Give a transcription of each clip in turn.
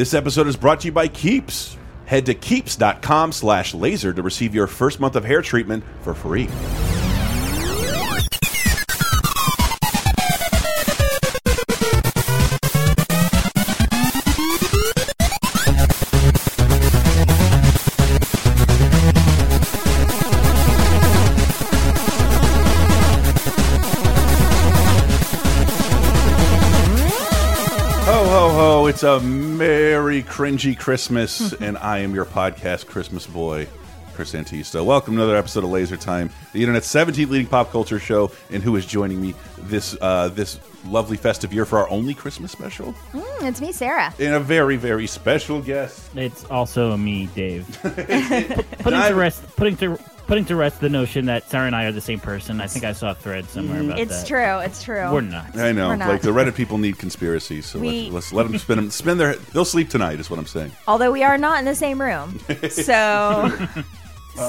This episode is brought to you by Keeps. Head to keeps.com slash laser to receive your first month of hair treatment for free. Ho, ho, ho. It's a cringy Christmas, and I am your podcast Christmas boy, Chris Antista. Welcome to another episode of Laser Time, the internet's 17th leading pop culture show, and who is joining me this uh, this lovely festive year for our only Christmas special, Mm, it's me, Sarah. and a very, very special guest. It's also me, Dave. putting to rest, putting to putting to rest the notion that Sarah and I are the same person. I think I saw a thread somewhere about that. It's that. true. It's true. We're not. I know, We're not. like the Reddit people need conspiracies, so We- let's, let's let them spin them. Spin their. They'll sleep tonight, is what I'm saying. Although we are not in the same room, so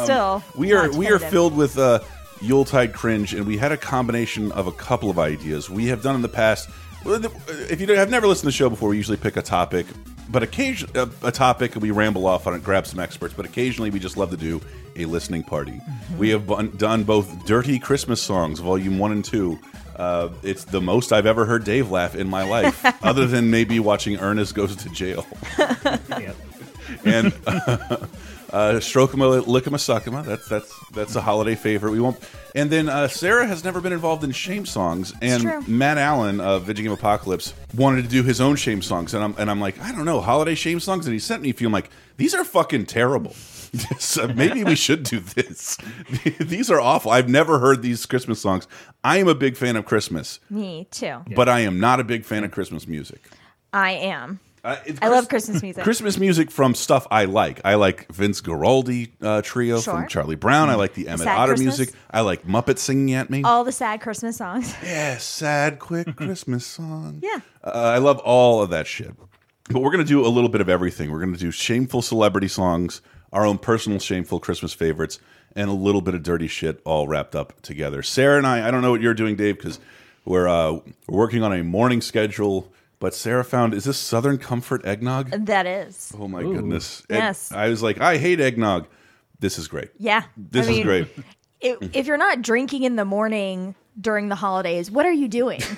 still We are not we are definitive. filled with uh, Yuletide cringe, and we had a combination of a couple of ideas we have done in the past. If you have never listened to the show before, we usually pick a topic, but occasionally a, a topic and we ramble off on it, grab some experts. But occasionally, we just love to do a listening party. Mm-hmm. We have done both dirty Christmas songs, Volume One and Two. Uh, it's the most I've ever heard Dave laugh in my life, other than maybe watching Ernest goes to jail. Yep. and uh, Strokema, Lickema, Suckema. That's that's that's a holiday favorite. We won't. And then uh, Sarah has never been involved in shame songs, and. Matt Allen of Video Game Apocalypse wanted to do his own shame songs, and I'm and I'm like, I don't know, holiday shame songs, and he sent me a few. I'm like, these are fucking terrible. so maybe we should do this. these are awful. I've never heard these Christmas songs. I am a big fan of Christmas, me too. but I am not a big fan of Christmas music. I am. Uh, I love Christmas music. Christmas music from stuff I like. I like Vince Guaraldi uh, trio from Charlie Brown. I like the Emmet Sad Otter Christmas. music. I like Muppets singing at me. All the sad Christmas songs. Yeah, sad, quick Christmas song. Yeah. Uh, I love all of that shit. But we're going to do a little bit of everything. We're going to do shameful celebrity songs, our own personal shameful Christmas favorites, and a little bit of dirty shit all wrapped up together. Sarah and I, I don't know what you're doing, Dave, because we're, uh, we're working on a morning schedule. But Sarah found, is this Southern Comfort eggnog? That is. Oh my goodness. Egg- Yes. I was like, I hate eggnog. This is great. Yeah. This I is mean, great. i- if you're not drinking in the morning during the holidays, what are you doing?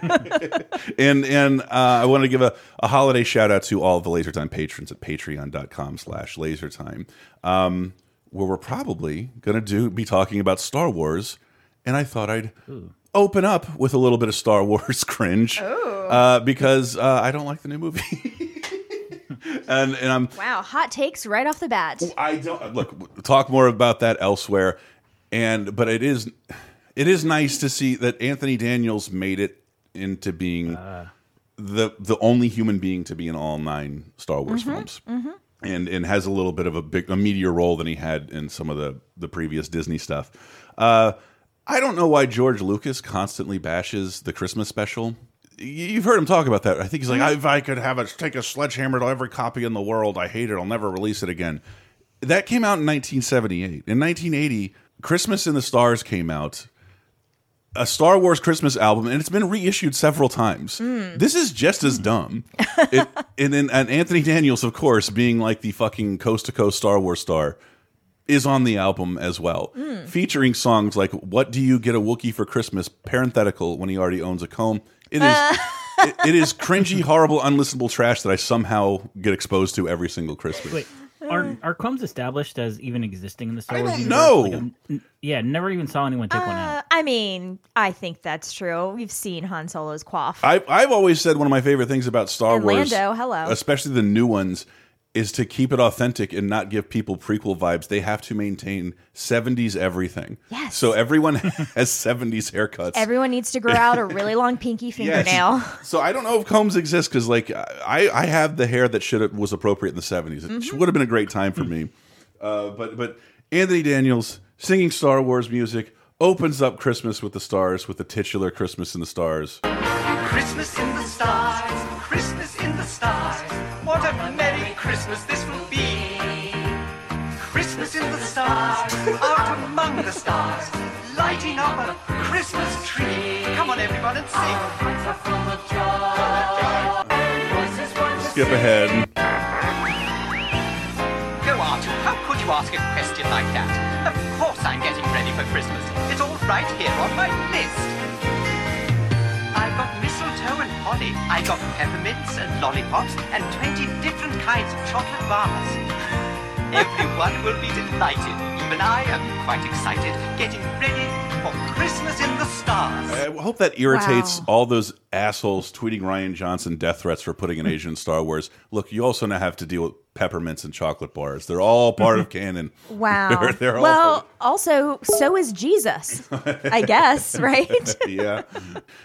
And and uh, I want to give a, a holiday shout out to all of the LaserTime patrons at patreon.com slash lasertime, um, where we're probably going to do be talking about Star Wars. And I thought I'd open up with a little bit of Star Wars cringe uh, because uh, I don't like the new movie. and, and I'm wow, hot takes right off the bat. I don't look. we'll Talk more about that elsewhere, and but it is it is nice to see that Anthony Daniels made it into being the the only human being to be in all nine Star Wars films, and and has a little bit of a big a meatier role than he had in some of the the previous Disney stuff. Uh, I don't know why George Lucas constantly bashes the Christmas special. You've heard him talk about that. I think he's like, if I could have a take a sledgehammer to every copy in the world, I hate it. I'll never release it again. That came out in 1978. In 1980, Christmas in the Stars came out, a Star Wars Christmas album, and it's been reissued several times. Hmm. This is just as dumb. it, and then and Anthony Daniels, of course, being like the fucking coast to coast Star Wars star, is on the album as well, featuring songs like "What Do You Get a Wookiee for Christmas?" parenthetical when he already owns a comb. It is. it, it is cringy, horrible, unlistenable trash that I somehow get exposed to every single Christmas. Wait, are are combs established as even existing in the Star Wars don't universe? know. Like, yeah, never even saw anyone take one Uh, out. I mean, I think that's true. We've seen Han Solo's quaff. I, I've always said one of my favorite things about Star And Wars, Lando, hello. especially the new ones, is to keep it authentic and not give people prequel vibes. They have to maintain 70s everything. Yes. So everyone has 70s haircuts. Everyone needs to grow out a really long pinky Yes. fingernail. So I don't know if combs exist because, like, I I have the hair that should have, was appropriate in the 70s. It Mm-hmm. would have been a great time for me. Uh, but but Anthony Daniels singing Star Wars music opens up Christmas with the stars with the titular Christmas in the stars. Christmas in the stars, Christmas in the stars. What a merry Christmas this will be. Christmas in the stars, out among the stars, lighting up a Christmas tree. Come on, everyone, and sing. skip ahead. Go, Arthur. How could you ask a question like that? Of course I'm getting ready for Christmas. It's all right here on my list. I've got mistletoe and holly. I got peppermints and lollipops and 20 different kinds of chocolate bars. Everyone will be delighted. Even I am quite excited, getting ready for Christmas in the stars. I hope that irritates Wow. all those assholes tweeting Rian Johnson death threats for putting an Asian Star Wars. Look, you also now have to deal with peppermints and chocolate bars. They're all part of canon. Wow. They're- they're all well, also, so is Jesus, I guess, right? yeah.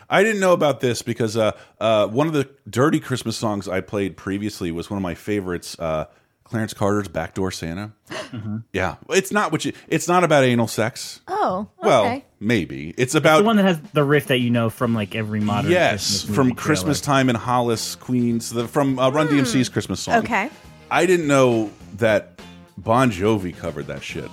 I didn't know about this because uh, uh, one of the dirty Christmas songs I played previously was one of my favorites, uh, Clarence Carter's "Backdoor Santa." Yeah, it's not what you. It's not about anal sex. Oh, okay. Well, maybe it's about The one that has the riff that you know from like every modern yes Christmas from movie Christmas trailer. time in Hollis, Queens, the, from uh, Run DMC's Christmas song. Hmm. Okay. I didn't know that Bon Jovi covered that shit,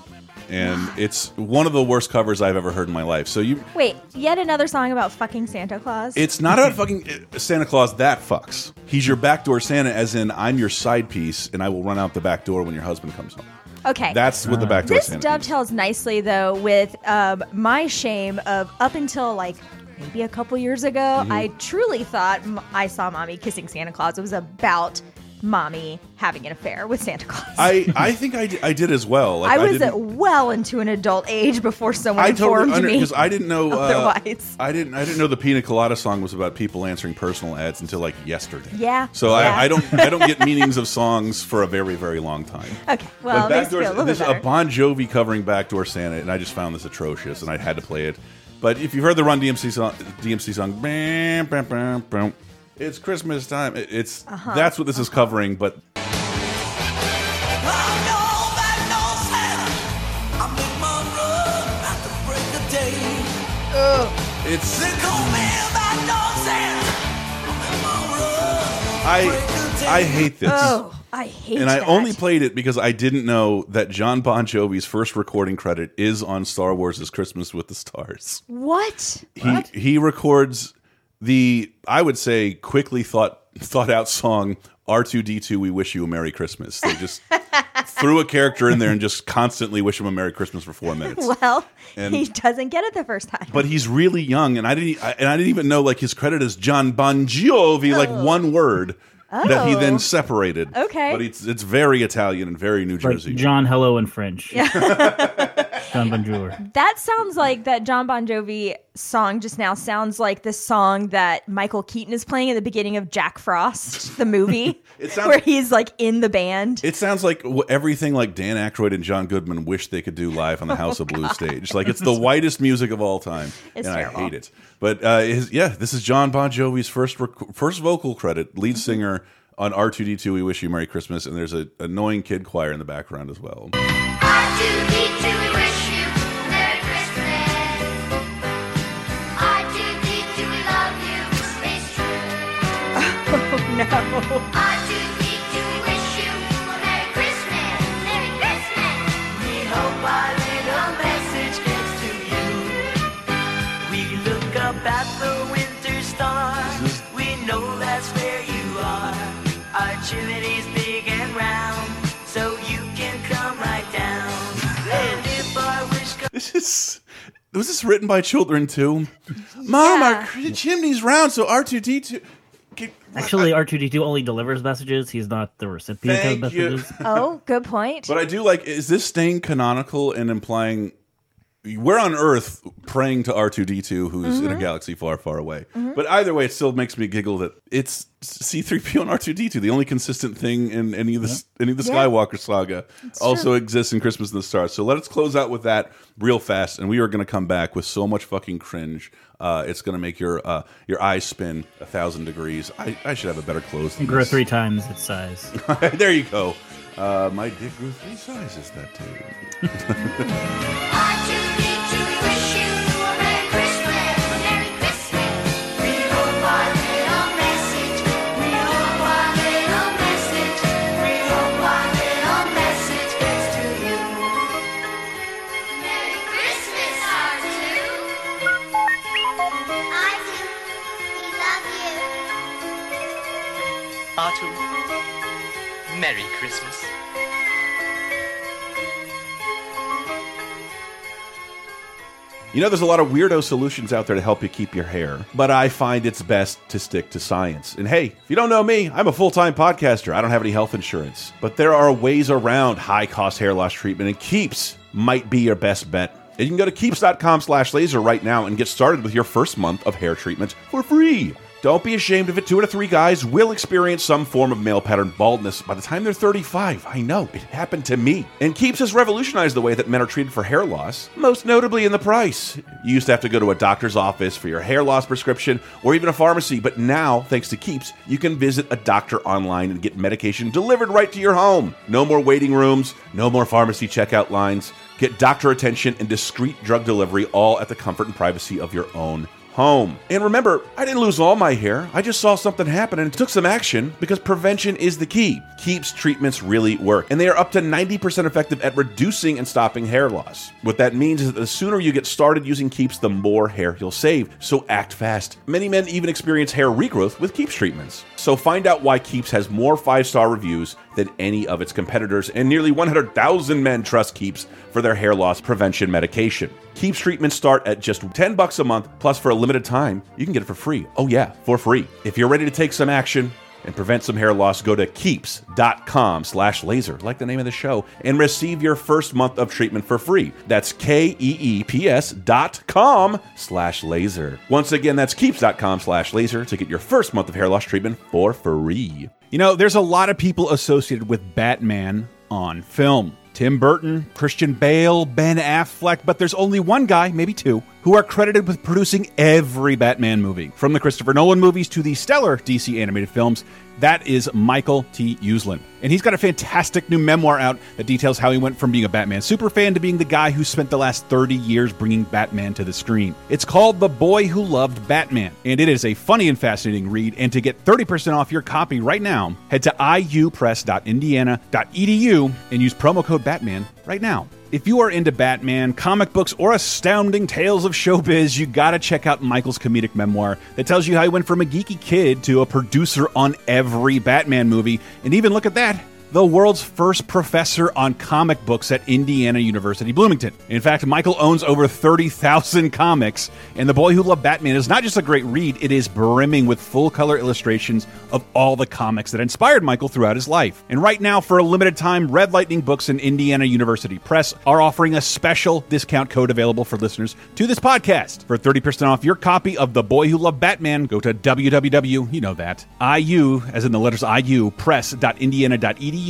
and it's one of the worst covers I've ever heard in my life. So you Wait, yet another song about fucking Santa Claus? It's not about fucking uh, Santa Claus that fucks. He's your backdoor Santa, as in I'm your side piece, and I will run out the back door when your husband comes home. okay. That's what the backdoor this Santa. dovetails nicely though with um, my shame of up until like maybe a couple years ago Mm-hmm. i truly thought m- i saw mommy kissing santa claus it was about mommy having an affair with santa claus I I think I, did- I did as well. Like, I was didn't- well into an adult age before someone I totally informed me because I didn't know. Uh. I didn't. I didn't know the Pina Colada song was about people answering personal ads until like yesterday. Yeah, So yeah. I, I don't. I don't get meanings of songs for a very very long time. okay well but it makes me Backdoor, feel a this a. Bon Jovi covering Backdoor Santa, and I just found this atrocious, and I had to play it. But if you've heard the Run DMC song, DMC song, bam, bam, bam, bam, it's Christmas time. It- It's Uh-huh. that's what this is covering. But it's I I hate this. oh i hate And I that. only played it because I didn't know that John Bon Jovi's first recording credit is on Star Wars' Christmas with the Stars. what He he records the I would say quickly thought thought out song R2D2 We Wish You a Merry Christmas. They just threw a character in there and just constantly wish him a Merry Christmas for 4 minutes. well And- he doesn't get it the first time But he's really young and I didn't I, and I didn't even know like his credit is John Bon Jovi like oh. one word that he then Oh. separated. Okay. But it's it's very Italian and very New Like Jersey. John Hello in French. John Bonjour. That sounds like that John Bon Jovi song just now sounds like the song that Michael Keaton is playing at the beginning of Jack Frost, the movie, It sounds- where he's like in the band. It sounds like everything like Dan Aykroyd and John Goodman wish they could do live on the House of Blues stage. Like it's the whitest music of all time, It's and terrible. I hate it. But uh, his, yeah, this is John Bon Jovi's first rec- first vocal credit, lead singer on R2D2. We wish you Merry Christmas, and there's an annoying kid choir in the background as well. R2D2, was this written by children too? Mom, Yeah. our cr- chimney's round, so R2D2. Actually, R2D2 only delivers messages. He's not the recipient Thank of you. messages. Oh, good point. But I do like. Is this staying canonical and implying we're on Earth praying to R two D two, who's Mm-hmm. in a galaxy far, far away? But either way, it still makes me giggle that it's C three PO and R two D two, the only consistent thing in any of the any of the Yeah. Skywalker saga, also exists in Christmas in the Stars. So let's close out with that real fast, and we are going to come back with so much fucking cringe. Uh, it's going to make your uh, your eyes spin a thousand degrees. I, I should have a better close. Than Grow this. three times its size. there you go. Uh, my dick grew three sizes that day. R2D2, we wish you a Merry Christmas. You know, there's a lot of weirdo solutions out there to help you keep your hair, but I find it's best to stick to science. And hey, if you don't know me, I'm a full time podcaster. I don't have any health insurance, but there are ways around high cost hair loss treatment, and Keeps might be your best bet. And you can go to keeps.com slash laser right now and get started with your first month of hair treatment for free. Don't be ashamed of it. Two out of three guys will experience some form of male pattern baldness by the time they're 35. I know, it happened to me. And Keeps has revolutionized the way that men are treated for hair loss, most notably in the price. You used to have to go to a doctor's office for your hair loss prescription or even a pharmacy, but now, thanks to Keeps, you can visit a doctor online and get medication delivered right to your home. No more waiting rooms, no more pharmacy checkout lines. Get doctor attention and discreet drug delivery all at the comfort and privacy of your own home. And remember, I didn't lose all my hair. I just saw something happen and took some action because prevention is the key. Keeps treatments really work, and they are up to 90% effective at reducing and stopping hair loss. What that means is that the sooner you get started using Keeps, the more hair you'll save. So act fast. Many men even experience hair regrowth with Keeps treatments. So find out why Keeps has more five star reviews than any of its competitors, and nearly 100,000 men trust Keeps for their hair loss prevention medication. Keeps treatments start at just 10 bucks a month, plus for a limited time, you can get it for free. Oh yeah, for free. If you're ready to take some action and prevent some hair loss, go to keeps.com slash laser, like the name of the show, and receive your first month of treatment for free. That's K-E-E-P-S dot com slash laser. Once again, that's keeps.com slash laser to get your first month of hair loss treatment for free. You know, there's a lot of people associated with Batman on film. Tim Burton, Christian Bale, Ben Affleck, but there's only one guy, maybe two, who are credited with producing every Batman movie. From the Christopher Nolan movies to the stellar DC animated films, that is Michael T. Uslan. And he's got a fantastic new memoir out that details how he went from being a Batman superfan to being the guy who spent the last 30 years bringing Batman to the screen. It's called The Boy Who Loved Batman, and it is a funny and fascinating read. And to get 30% off your copy right now, head to iupress.indiana.edu and use promo code Batman right now. If you are into Batman, comic books, or astounding tales of showbiz, you gotta check out Michael's comedic memoir that tells you how he went from a geeky kid to a producer on every Batman movie. And even look at that, the world's first professor on comic books at Indiana University Bloomington. In fact, Michael owns over 30,000 comics, and The Boy Who Loved Batman is not just a great read, it is brimming with full color illustrations of all the comics that inspired Michael throughout his life. And right now, for a limited time, Red Lightning Books and Indiana University Press are offering a special discount code available for listeners to this podcast. For 30% off your copy of The Boy Who Loved Batman, go to www, you know that, IU, as in the letters IU, press.indiana.edu.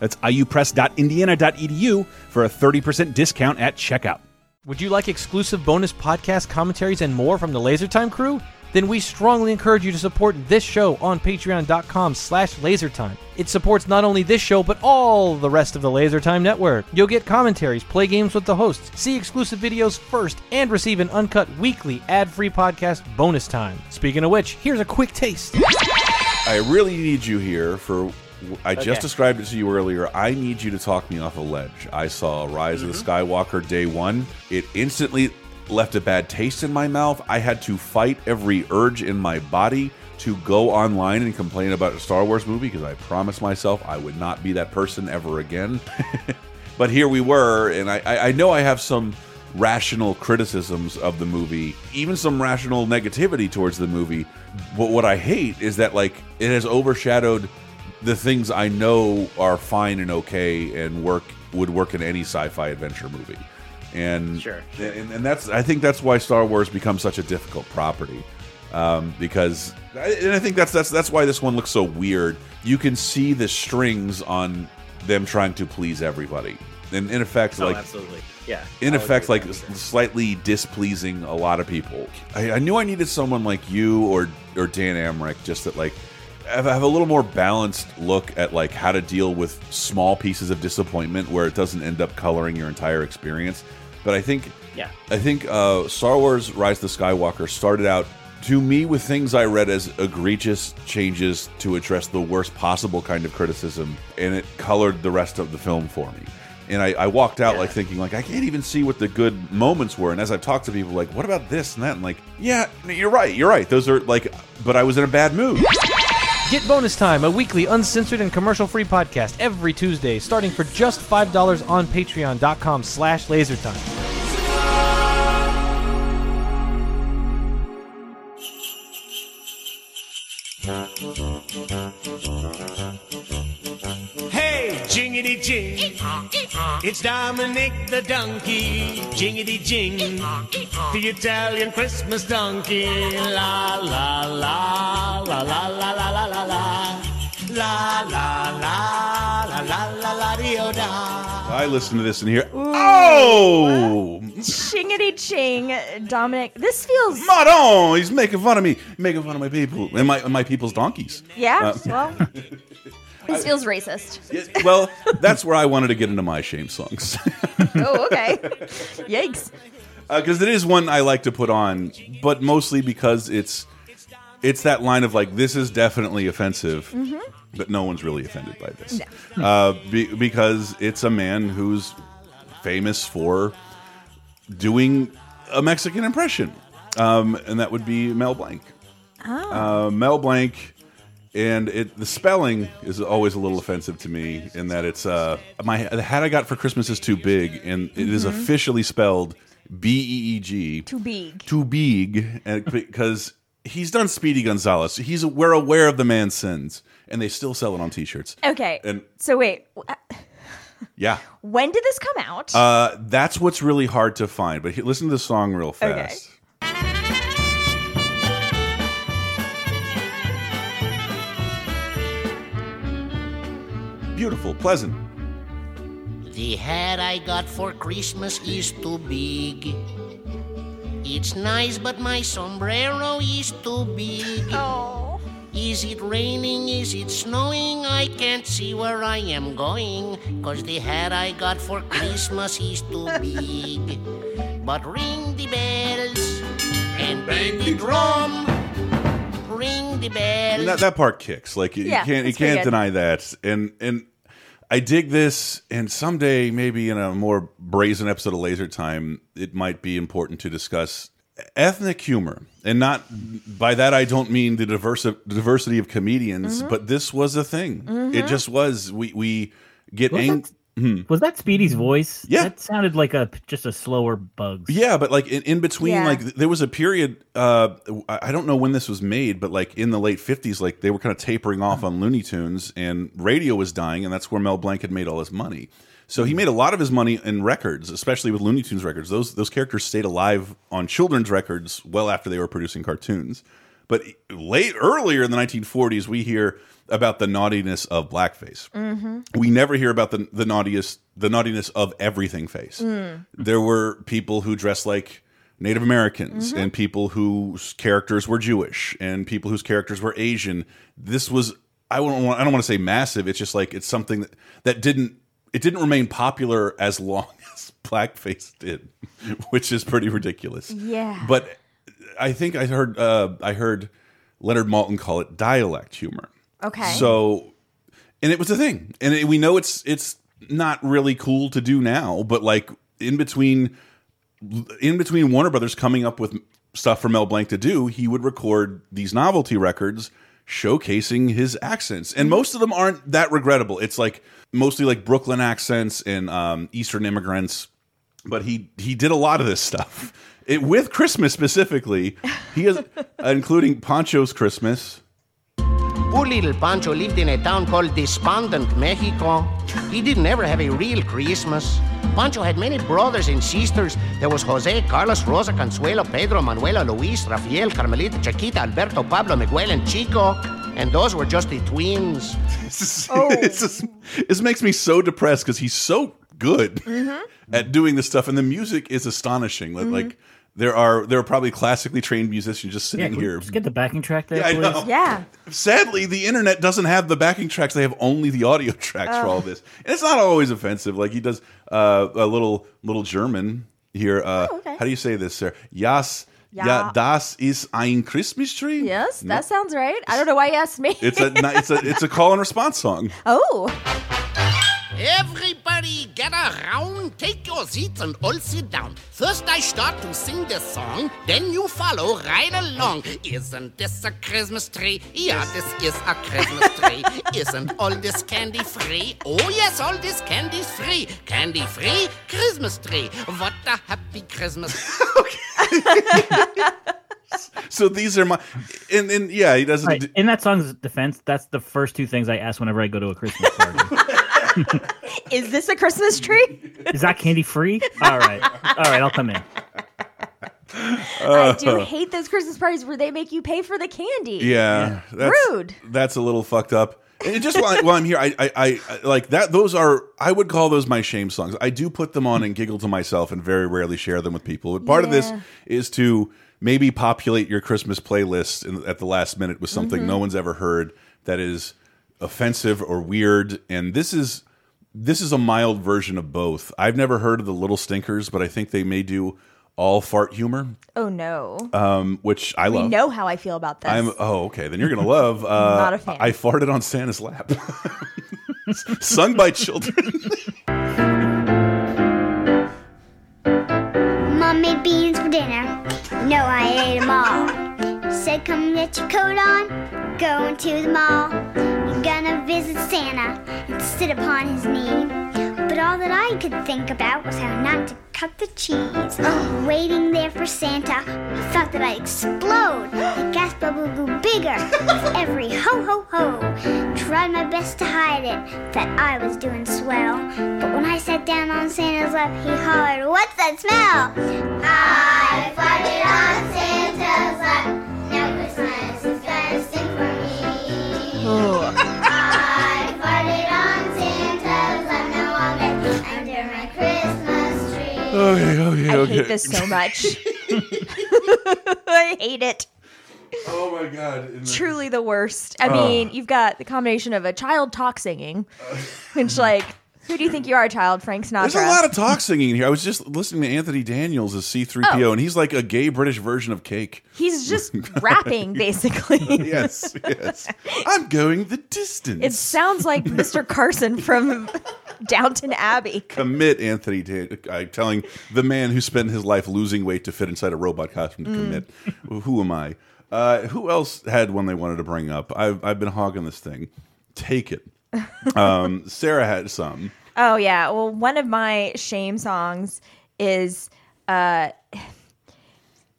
That's iupress.indiana.edu for a 30% discount at checkout. Would you like exclusive bonus podcast commentaries and more from the LaserTime crew? Then we strongly encourage you to support this show on patreon.com slash lasertime. It supports not only this show, but all the rest of the LaserTime network. You'll get commentaries, play games with the hosts, see exclusive videos first, and receive an uncut weekly ad-free podcast bonus time. Speaking of which, here's a quick taste. I really need you here for. I just Okay. described it to you earlier. I need you to talk me off a ledge. I saw Rise of the mm-hmm. Skywalker day one. It instantly left a bad taste in my mouth. I had to fight every urge in my body to go online and complain about a Star Wars movie because I promised myself I would not be that person ever again. but here we were, and I, I I know I have some rational criticisms of the movie, even some rational negativity towards the movie. But what I hate is that like it has overshadowed the things I know are fine and okay and work would work in any sci-fi adventure movie. And Sure, And, and that's I think that's why Star Wars becomes such a difficult property. Um, because and I think that's that's that's why this one looks so weird. You can see the strings on them trying to please everybody. And in effect, Oh, like absolutely. Yeah. in I effect, like slightly displeasing a lot of people. I, I knew I needed someone like you or or Dan Amrich, just that like have a little more balanced look at like how to deal with small pieces of disappointment where it doesn't end up coloring your entire experience. But I think Yeah. I think uh, Star Wars: Rise of the Skywalker started out to me with things I read as egregious changes to address the worst possible kind of criticism, and it colored the rest of the film for me. And I, I walked out Yeah. like thinking like I can't even see what the good moments were. And as I've talked to people, like, what about this and that? And like, yeah, you're right, you're right. Those are like, but I was in a bad mood. Get Bonus Time, a weekly uncensored and commercial-free podcast every Tuesday, starting for just $5 on patreon.com slash lasertime. Hey, jingity jing. It's Dominic the donkey. Jingity jing. The Italian Christmas donkey. La la la la la la la la la la. La la la la la la la dio da. I listen to this and hear, oh, Chingity ching, Dominic. This feels Madon, he's making fun of me, making fun of my people and my my people's donkeys. yeah. Uh, well, this feels racist. Yeah, well, that's where I wanted to get into my shame songs Oh, okay. Yikes. because it is one I like to put on, but mostly because it's it's that line of like this is definitely offensive, but no one's really offended by this uh, be, because it's a man who's famous for doing a Mexican impression, um, and that would be Mel Blanc. Uh, Mel Blanc, and it the spelling is always a little offensive to me in that it's uh my the hat I got for Christmas is too big, and it is officially spelled B E E G Too big. too big, and because he's done Speedy Gonzalez, he's we're aware of the man's sins, and they still sell it on T-shirts. Okay. And so wait, yeah, when did this come out? uh, that's what's really hard to find. But he, listen to the song real Okay. Beautiful, pleasant. The hat I got for Christmas is too big. It's nice, but my sombrero is too big. oh. Is it raining? Is it snowing? I can't see where I am going. Cause the hat I got for Christmas is too big. But ring the bells and bang the drum. Ring the bells. that that part kicks. Like you Yeah, can't you can't deny that. And and I dig this. And someday, maybe in a more brazen episode of Laser Time, it might be important to discuss ethnic humor. And not by that I don't mean the diverse diversity of comedians, Mm-hmm. but this was a thing. It just was. We we get Was ang- that, was that Speedy's mm-hmm. voice? Yeah. that sounded like a just a slower Bugs. Yeah, but like in, in between, Yeah. like there was a period. Uh, I I don't know when this was made, but like in the late fifties, like they were kind of tapering off mm-hmm. on Looney Tunes, and radio was dying, and that's where Mel Blanc had made all his money. So he made a lot of his money in records, especially with Looney Tunes records. Those those characters stayed alive on children's records well after they were producing cartoons. But late earlier in the 1940s, we hear about the naughtiness of blackface. Mm-hmm. We never hear about the the naughtiest the naughtiness of everything face. Mm. There were people who dressed like Native Americans mm-hmm. and people whose characters were Jewish and people whose characters were Asian. This was I don't want I don't want to say massive. It's just like it's something that, that didn't it didn't remain popular as long as blackface did, which is pretty ridiculous. Yeah. But I think I heard uh, I heard Leonard Maltin call it dialect humor. Okay. So, and it was a thing, and it, we know it's it's not really cool to do now, but like in between, in between Warner Brothers coming up with stuff for Mel Blanc to do, he would record these novelty records showcasing his accents, and most of them aren't that regrettable. It's like mostly like Brooklyn accents and um, Eastern immigrants but he he did a lot of this stuff it, with Christmas specifically. He has, including Pancho's Christmas. Poor little Pancho lived in a town called Despondent, Mexico. He didn't ever have a real Christmas. Pancho had many brothers and sisters. There was Jose, Carlos, Rosa, Consuelo, Pedro, Manuela, Luis, Rafael, Carmelita, Chiquita, Alberto, Pablo, Miguel, and Chico. And those were just the twins. This, is- it's just- this makes me so depressed because he's so good at doing this stuff, and the music is astonishing. Like, like there are there are probably classically trained musicians just Yeah, sitting can we here. just get the backing track there, Yeah, please. yeah. Sadly, the internet doesn't have the backing tracks; they have only the audio tracks for all this, and it's not always offensive. Like he does uh, a little little German here. Uh, Oh, okay. How do you say this, sir? Jas, ja, Ja. das ist ein Christmas tree. Yes, No. that sounds right. I don't know why you asked me. It's a it's a it's a call and response song. oh. Everybody get around, take your seats and all sit down. First I start to sing this song, then you follow right along. Isn't this a Christmas tree? Yeah, this is a Christmas tree. Isn't all this candy free? Oh yes, all this candy's free. Candy free Christmas tree. What a happy Christmas. So these are my and and yeah, he doesn't. Right. In that song's defense, that's the first two things I ask whenever I go to a Christmas party. Is this a Christmas tree? Is that candy free? All right. All right, I'll come in. I do hate those Christmas parties where they make you pay for the candy. Yeah, that's, Rude. That's a little fucked up. And just while, I, while I'm here, I, I, I I- like that. Those are I would call those my shame songs. I do put them on and giggle to myself, and very rarely share them with people. But part of this Yeah. is to maybe populate your Christmas playlist in, at the last minute with something Mm-hmm. no one's ever heard that is offensive or weird. And this is this is a mild version of both. I've never heard of the Little Stinkers, but I think they may do all fart humor, Oh no. um, which I we love. know how I feel about this. I'm oh okay. Then you're gonna love. Uh, Not a fan. I farted on Santa's lap, sung by children. Mom made beans for dinner. No, I ate them all. Said, come get your coat on. Going to the mall. Gonna visit Santa and sit upon his knee. But all that I could think about was how not to cut the cheese. Waiting there for Santa, I thought that I'd explode. The gas bubble grew bigger with every ho ho ho. Tried my best to hide it, that I was doing swell. But when I sat down on Santa's lap, he hollered, What's that smell? I farted on Santa's lap. Now Christmas is gonna sing for me. I oh. Oh, okay, okay, oh, I okay. hate this so much. I hate it. Oh my god! The- Truly the worst. I ah. mean, you've got the combination of a child talk singing, which like, who do you think you are, child? Frank Sinatra. There's a lot of talk singing here. I was just listening to Anthony Daniels as C3PO, Oh. and he's like a gay British version of Cake. He's just rapping, basically. Yes, yes. I'm going the distance. It sounds like Mr. Carson from Downton Abbey. commit Anthony Dan- uh, telling the man who spent his life losing weight to fit inside a robot costume to Mm. commit. who am I? Uh, who else had one they wanted to bring up? I've I've been hogging this thing. Take it. Um, Sarah had some. Oh yeah. Well, one of my shame songs is uh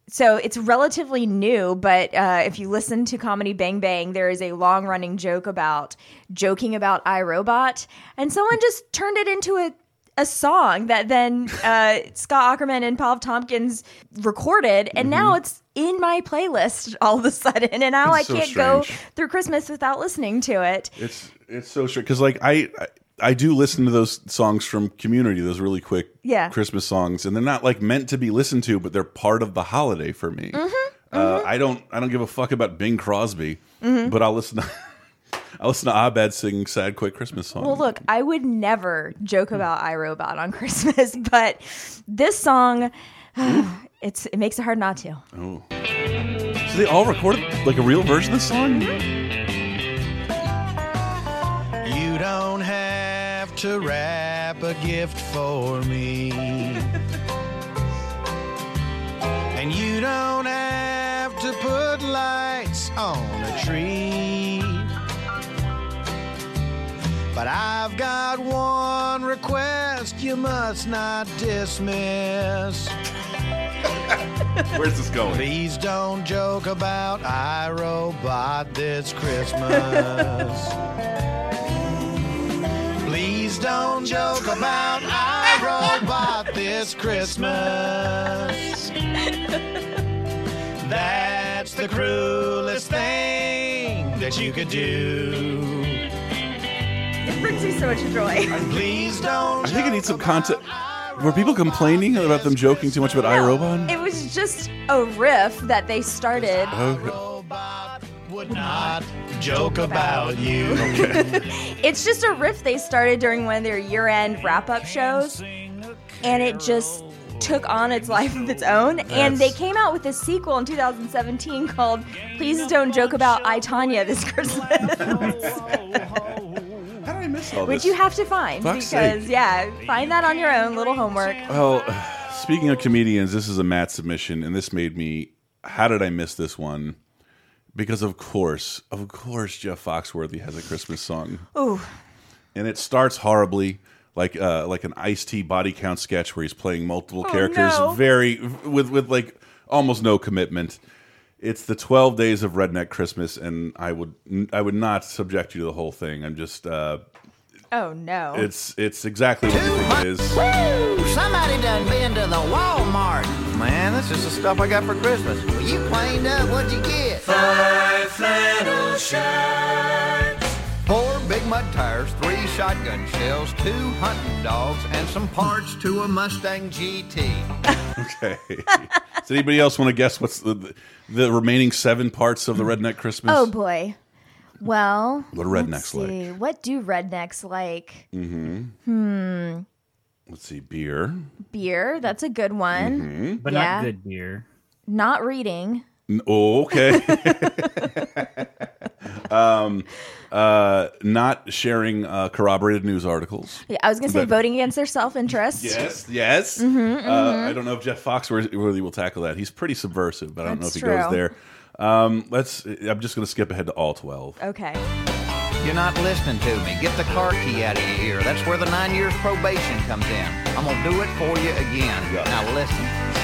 so it's relatively new, but uh, if you listen to Comedy Bang Bang, there is a long running joke about joking about iRobot, and someone just turned it into a a song that then uh, Scott Aukerman and Paul Tompkins recorded, and now it's in my playlist all of a sudden, and now It's so I can't go through Christmas without listening to it. It's it's so strange because like I, I I do listen to those songs from Community, those really quick Yeah. Christmas songs, and they're not like meant to be listened to, but they're part of the holiday for me. Mm-hmm, Uh, I don't I don't give a fuck about Bing Crosby, Mm-hmm. but I'll listen. To, I listen to Abed sing sad, quick Christmas songs. Well, look, I would never joke about iRobot on Christmas, but this song, it's it makes it hard not to. Oh. So they all recorded like a real version of the song? To wrap a gift for me. and you don't have to put lights on a tree. But I've got one request you must not dismiss. Where's this going? Please don't joke about iRobot this Christmas. Please don't joke about iRobot this Christmas. That's the cruelest thing that you could do. It brings me so much joy. Please don't. I think I need some content. Were people complaining about them joking too much about iRobot? It was just a riff that they started. Oh, okay. Robot would not joke about you. It's just a riff they started during one of their year-end wrap-up shows, and it just took on its life of its own. And they came out with a sequel in 2017 called "Please Don't Joke About I Tonya This Christmas." How did I miss all which this? you have to find Fuck's because sake. yeah, find that on your own. Little homework. Well, speaking of comedians, this is a Matt submission, and this made me. How did I miss this one? Because of course, of course, Jeff Foxworthy has a Christmas song, Ooh, and it starts horribly, like uh, like an Ice T body count sketch where he's playing multiple Oh, characters, no. very with with like almost no commitment. It's the twelve days of Redneck Christmas, and I would I would not subject you to the whole thing. I'm just uh, oh no. it's it's exactly what you think it is. Woo! Somebody done been to the Walmart. Man, that's just the stuff I got for Christmas. Well, you cleaned up. What'd you get? Five flannel shirts. Four big mud tires, three shotgun shells, two hunting dogs, and some parts to a Mustang GT. Okay. Does anybody else want to guess what's the the remaining seven parts of the Redneck Christmas? oh boy. Well, What do let's rednecks like? What do rednecks like? Mm-hmm. Hmm. Let's see, beer. Beer. That's a good one. Mm-hmm. but Yeah. not good beer. Not reading. N- Oh, okay. um, uh, not sharing uh, corroborated news articles. Yeah, I was gonna say But- voting against their self-interest. Yes, yes. Mm-hmm, Uh, I don't know if Jeff Foxworthy will tackle that. He's pretty subversive, but I don't That's know if he goes there. Um, let's. I'm just going to skip ahead to all twelve. Okay. You're not listening to me. Get the car key out of your ear. That's where the nine years probation comes in. I'm gonna do it for you again. Yeah. Now listen.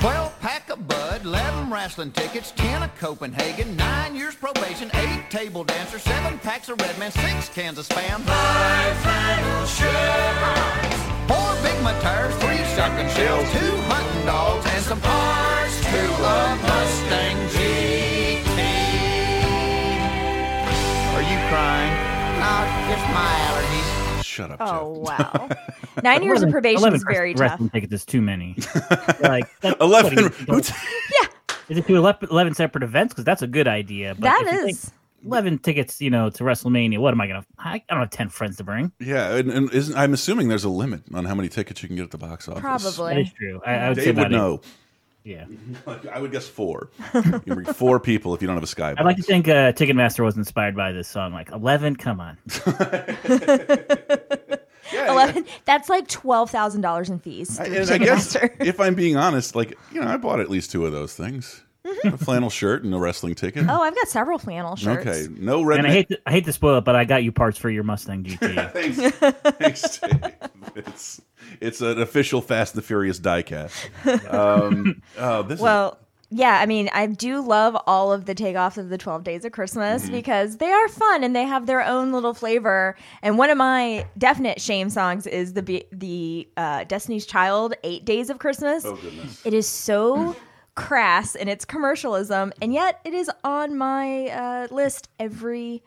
12 pack of Bud, 11 wrestling tickets, 10 of Copenhagen, 9 years probation, 8 table dancers, 7 packs of Redman, 6 cans of Spam, Five flannel shirts. 4 Big tires, 3 shotgun shells, 2 hunting dogs, and some parts to a Mustang GT. Crying? No, it's my allergies. Shut up, Oh Jeff. wow. Nine years of probation is very tough. Wrestling tickets is too many. like that's, Eleven. what, you- who t- is it to 11, 11 separate events? Because that's a good idea. But That if you think eleven tickets. You know, to WrestleMania. What am I gonna? I, I don't have ten friends to bring. yeah, and, and isn't, I'm assuming there's a limit on how many tickets you can get at the box office. Probably. That is Probably. true. I, I would say Dave would about it. Know. Yeah. I would guess four. you bring four people if you don't have a skybox. I'd like to think uh, Ticketmaster was inspired by this song. Like eleven, come on. Eleven. That's like twelve thousand dollars in fees. I, and I guess Ticketmaster. if I'm being honest, like you know, I bought at least two of those things: a flannel shirt and a wrestling ticket. Oh, I've got several flannel shirts. okay, no red. And I hate to, I hate to spoil it, but I got you parts for your Mustang GT. Thanks, thanks, Dave. It's it's an official Fast and the Furious diecast. Um, oh, this Well, yeah, I mean, I do love all of the takeoffs of the 12 Days of Christmas Mm-hmm. because they are fun and they have their own little flavor. And one of my definite shame songs is the the uh, Destiny's Child 8 Days of Christmas. Oh goodness. It is so crass in its commercialism, and yet it is on my uh, list every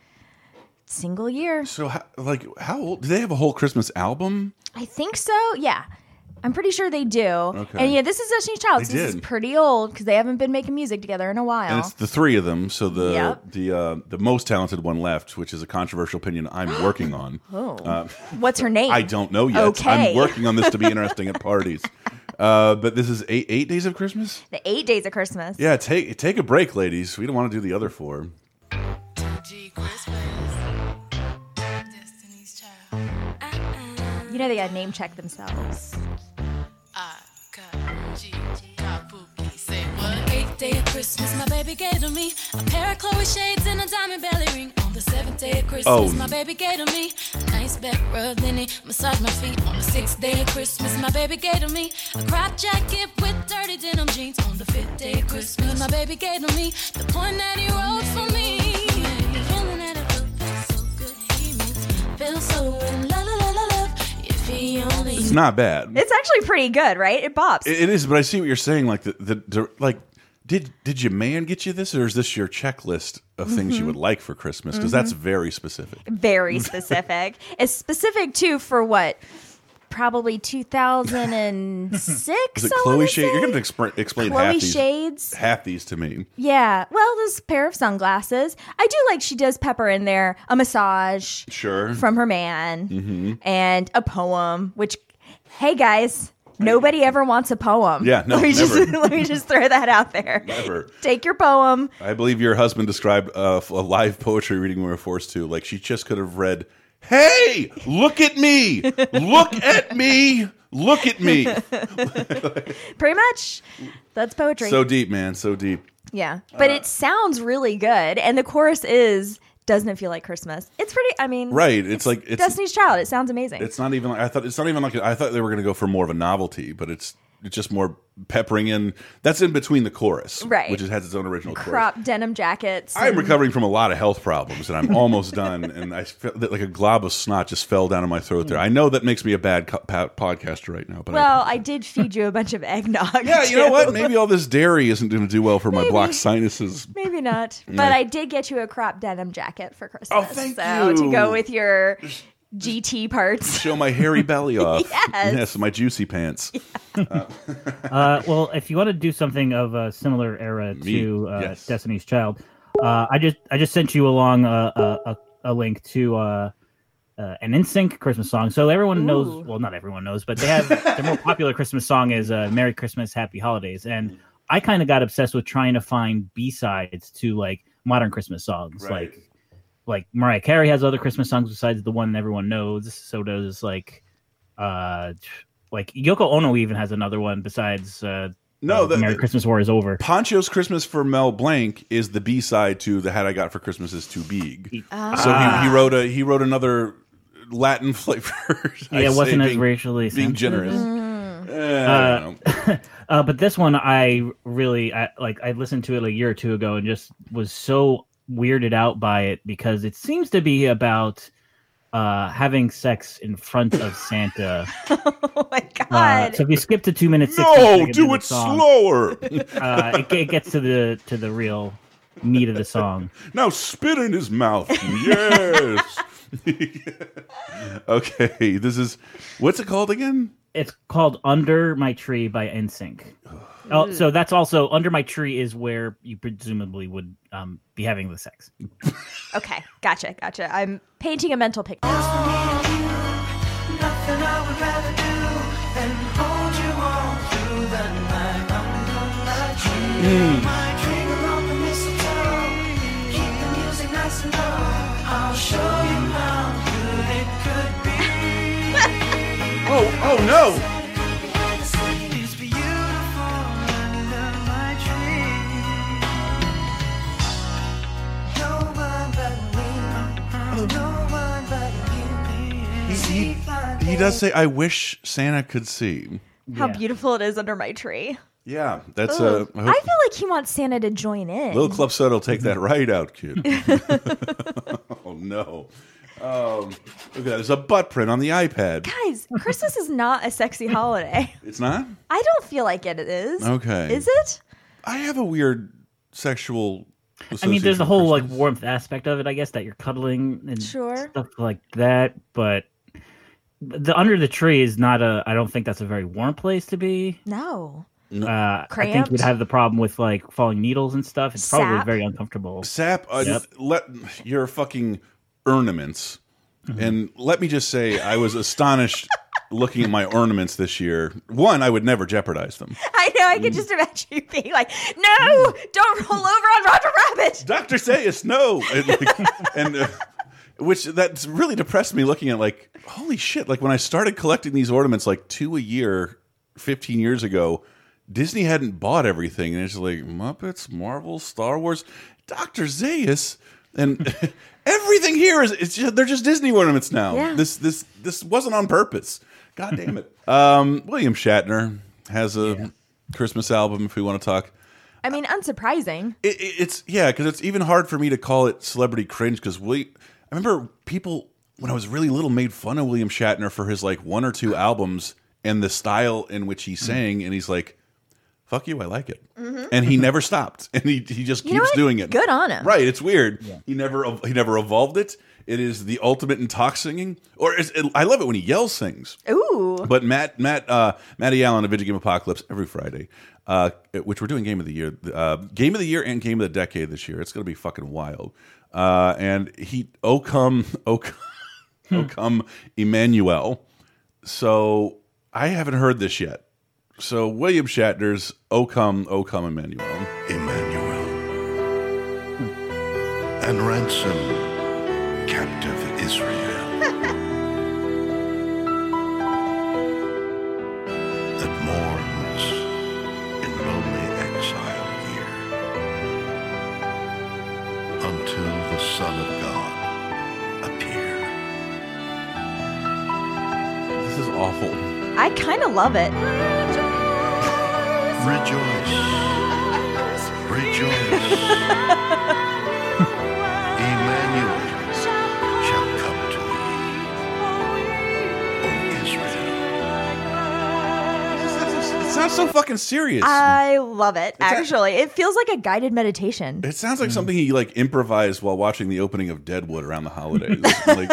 single year. So, how, like, how old? Do they have a whole Christmas album? I think so. Yeah. I'm pretty sure they do. And yeah, this is Destiny's Child. So this is pretty old because they haven't been making music together in a while. And it's the three of them. So the Yep. the uh, the most talented one left, which is a controversial opinion I'm working on. oh. What's her name? I don't know yet. Okay. I'm working on this to be interesting at parties. Uh, but this is eight eight days of Christmas. The eight days of Christmas. Yeah, take take a break, ladies. We don't want to do the other four. You know they got name check themselves. Eighth day of Christmas, my baby gave to me a pair of Chloe shades and a diamond belly ring. On the seventh day of Christmas, Oh. my baby gave to me a nice back rub. Then he massaged my feet. On the sixth day of Christmas, my baby gave to me a crop jacket with dirty denim jeans. On the fifth day of Christmas, my baby gave to me the point that he wrote for me. Feeling that it feels so good, he makes me feel so in love, It's not bad. It's actually pretty good, right? It bops. It- it is, but I see what you're saying. Like the, the, the like, did did your man get you this, or is this your checklist of things Mm-hmm. you would like for Christmas? Because that's very specific. Very specific. it's specific too for what? Probably 2006. Is it Chloe wanna You're going to explain, explain Chloe half these Shades. half these to me. Yeah. Well, this pair of sunglasses. I do like she does pepper in there a massage Sure. from her man Mm-hmm. and a poem, which, hey guys, Nobody ever wants a poem. Yeah, no, let me never. Just, let me just throw that out there. Never. Take your poem. I believe your husband described uh, a live poetry reading we were forced to. Like she just could have read, "Hey, look at me! Look at me! Look at me!" Pretty much. That's poetry. So deep, man. So deep. yeah. Uh, But it sounds really good. And the chorus is doesn't it feel like Christmas? It's pretty I mean Right. It's, like it's Destiny's Child. It sounds amazing. it's not even. Like, I thought it's not even like I thought they were going to go for more of a novelty, but it's it's just more peppering in. That's in between the chorus, Right. Which has its own original chorus. Crop denim jackets. I'm and- recovering from a lot of health problems, and I'm almost done. And I felt that like a glob of snot just fell down in my throat. There, I know that makes me a bad podcaster right now, but Well, I did feed you a bunch of eggnog. yeah, you know what? Maybe all this dairy isn't going to do well for my blocked sinuses. Maybe not. But Yeah. I did get you a crop denim jacket for Christmas. Oh, thank so you. to go with your GT parts. Show my hairy belly off. Yes. yes. my juicy pants. uh, well, if you want to do something of a similar era Me, to uh, yes. Destiny's Child, uh, I just I just sent you along a a, a, a link to uh, uh, an NSYNC Christmas song. So everyone knows, well, not everyone knows, but they have their more popular Christmas song is uh, "Merry Christmas, Happy Holidays," and I kind of got obsessed with trying to find B sides to like modern Christmas songs, Right. like like Mariah Carey has other Christmas songs besides the one everyone knows. So does like uh like Yoko Ono even has another one besides uh No, uh, the- Merry Christmas War is over. Pancho's Christmas for Mel Blanc is the B side to the hat I got for Christmas is too big. Ah. So he, he wrote a he wrote another Latin flavor. Yeah, it wasn't as being- racially being sensitive. generous. Mm. Eh, I uh, but this one I really I, like. I listened to it a year or two ago and just was so weirded out by it because it seems to be about uh, having sex in front of Santa. oh my Uh, god. so if you skip to two minutes, 16 No, do it song, slower. Uh, it, it gets to the to the real meat of the song. now spit in his mouth. Yes. okay, this is what's it called again? It's called "Under My Tree" by NSYNC. Oh, so that's also "Under My Tree" is where you presumably would um, be having the sex. okay, gotcha, gotcha. I'm painting a mental picture. Nothing I would rather he, he does say, "I wish Santa could see." How Yeah. beautiful it is under my tree. Yeah, that's uh, Ugh. I I, hope feel like he wants Santa to join in. Little Club Soda will take that right out, kid. oh no! Um, look at that. There's a butt print on the iPad. Guys, Christmas is not a sexy holiday. It's not. I don't feel like it is. Okay. Is it? I have a weird sexual. I mean, there's a whole with like warmth aspect of it, I guess, that you're cuddling and Sure. stuff like that. But the under the tree is not a. I don't think that's a very warm place to be. No. Uh, I think Cramped? you'd have the problem with like falling needles and stuff. It's probably Sap? very uncomfortable. sap. Uh, Yep. Let your fucking ornaments. Mm-hmm. And let me just say, I was astonished looking at my ornaments this year. One, I would never jeopardize them. I know. I could just imagine you being like, "No, don't roll over on Roger Rabbit." Doctor Zaius, no, and, like, and uh, which that's really depressed me looking at like holy shit. Like when I started collecting these ornaments, like two a year, fifteen years ago, Disney hadn't bought everything, and it's like Muppets, Marvel, Star Wars, Doctor Zaius, and everything here is it's just, they're just Disney ornaments now. Yeah. This this this wasn't on purpose. God damn it. um, William Shatner has a Christmas album. If we want to talk. I mean, unsurprising. It, it- it's yeah, because it's even hard for me to call it celebrity cringe. Because we, I remember people when I was really little made fun of William Shatner for his like one or two albums and the style in which he sang, and he's like, "Fuck you, I like it," and he never stopped, and he he just Mm-hmm. You keeps doing it. Good on him. Right? It's weird. He never he never evolved it. It is the ultimate in talk singing, or is it, I love it when he yells sings. Ooh. But Matt, Matt, uh, Matty Allen of Video Game Apocalypse every Friday, uh, which we're doing Game of the Year, uh, Game of the Year and Game of the Decade this year. It's going to be fucking wild. Uh, and he, oh come, oh come, oh come, Emmanuel. So I haven't heard this yet. So William Shatner's "O Come, O Come, Emmanuel." Emmanuel. And ransom captive Israel. I kind of love it. Rejoice. Rejoice. Emmanuel shall come to thee, O Israel. It sounds so fucking serious. I love it. Actually, it feels like a guided meditation. It sounds like something he like improvised while watching the opening of Deadwood around the holidays. like,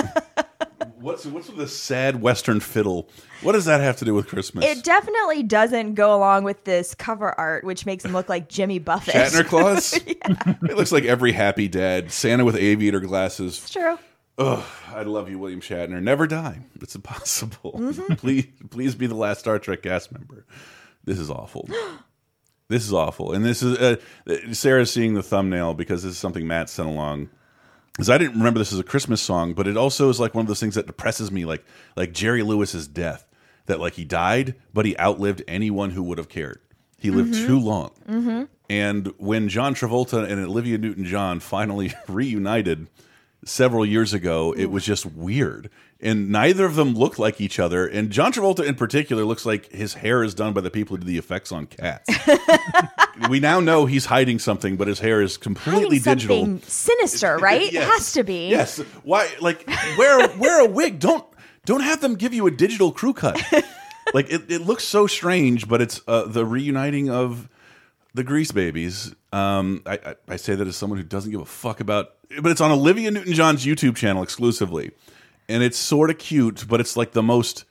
what's what's with the sad Western fiddle? What does that have to do with Christmas? It definitely doesn't go along with this cover art, which makes him look like Jimmy Buffett. Shatner Claus. It looks like every happy dad. Santa with aviator glasses. It's true. Ugh, I love you, William Shatner. Never die. It's impossible. Mm-hmm. please, please be the last Star Trek cast member. This is awful. this is awful. And this is uh, Sarah's seeing the thumbnail because this is something Matt sent along. Because I didn't remember this as a Christmas song, but it also is like one of those things that depresses me, like like Jerry Lewis's death. That like he died, but he outlived anyone who would have cared. He lived Mhm. too long. Mm-hmm. And when John Travolta and Olivia Newton John finally reunited several years ago, it was just weird. And neither of them looked like each other. And John Travolta, in particular, looks like his hair is done by the people who do the effects on cats. we now know he's hiding something, but his hair is completely digital. sinister, right? Yes. It has to be. Yes. Why? Like wear wear a wig. Don't don't have them give you a digital crew cut. like it, it looks so strange, but it's uh, the reuniting of the Grease Babies. Um, I, I I say that as someone who doesn't give a fuck about, but it's on Olivia Newton John's YouTube channel exclusively, and it's sort of cute, but it's like the most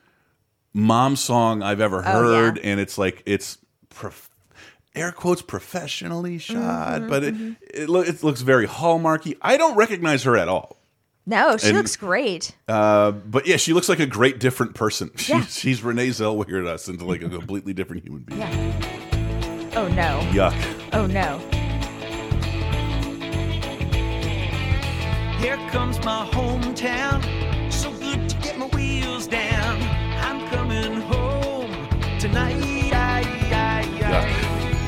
mom song I've ever Oh, yeah. heard, and it's like it's. Prof Air quotes professionally shot, Mhm, but it, it, loo- it looks very hallmarky. I don't recognize her at all. No, she And- looks great. Uh, but yeah, she looks like a great different person. She's, Yeah. she's Renee Zellweger us into like a completely different human being. Oh no. Yuck. Oh no. Here comes my hometown. So good to get my wheels down. I'm coming home tonight.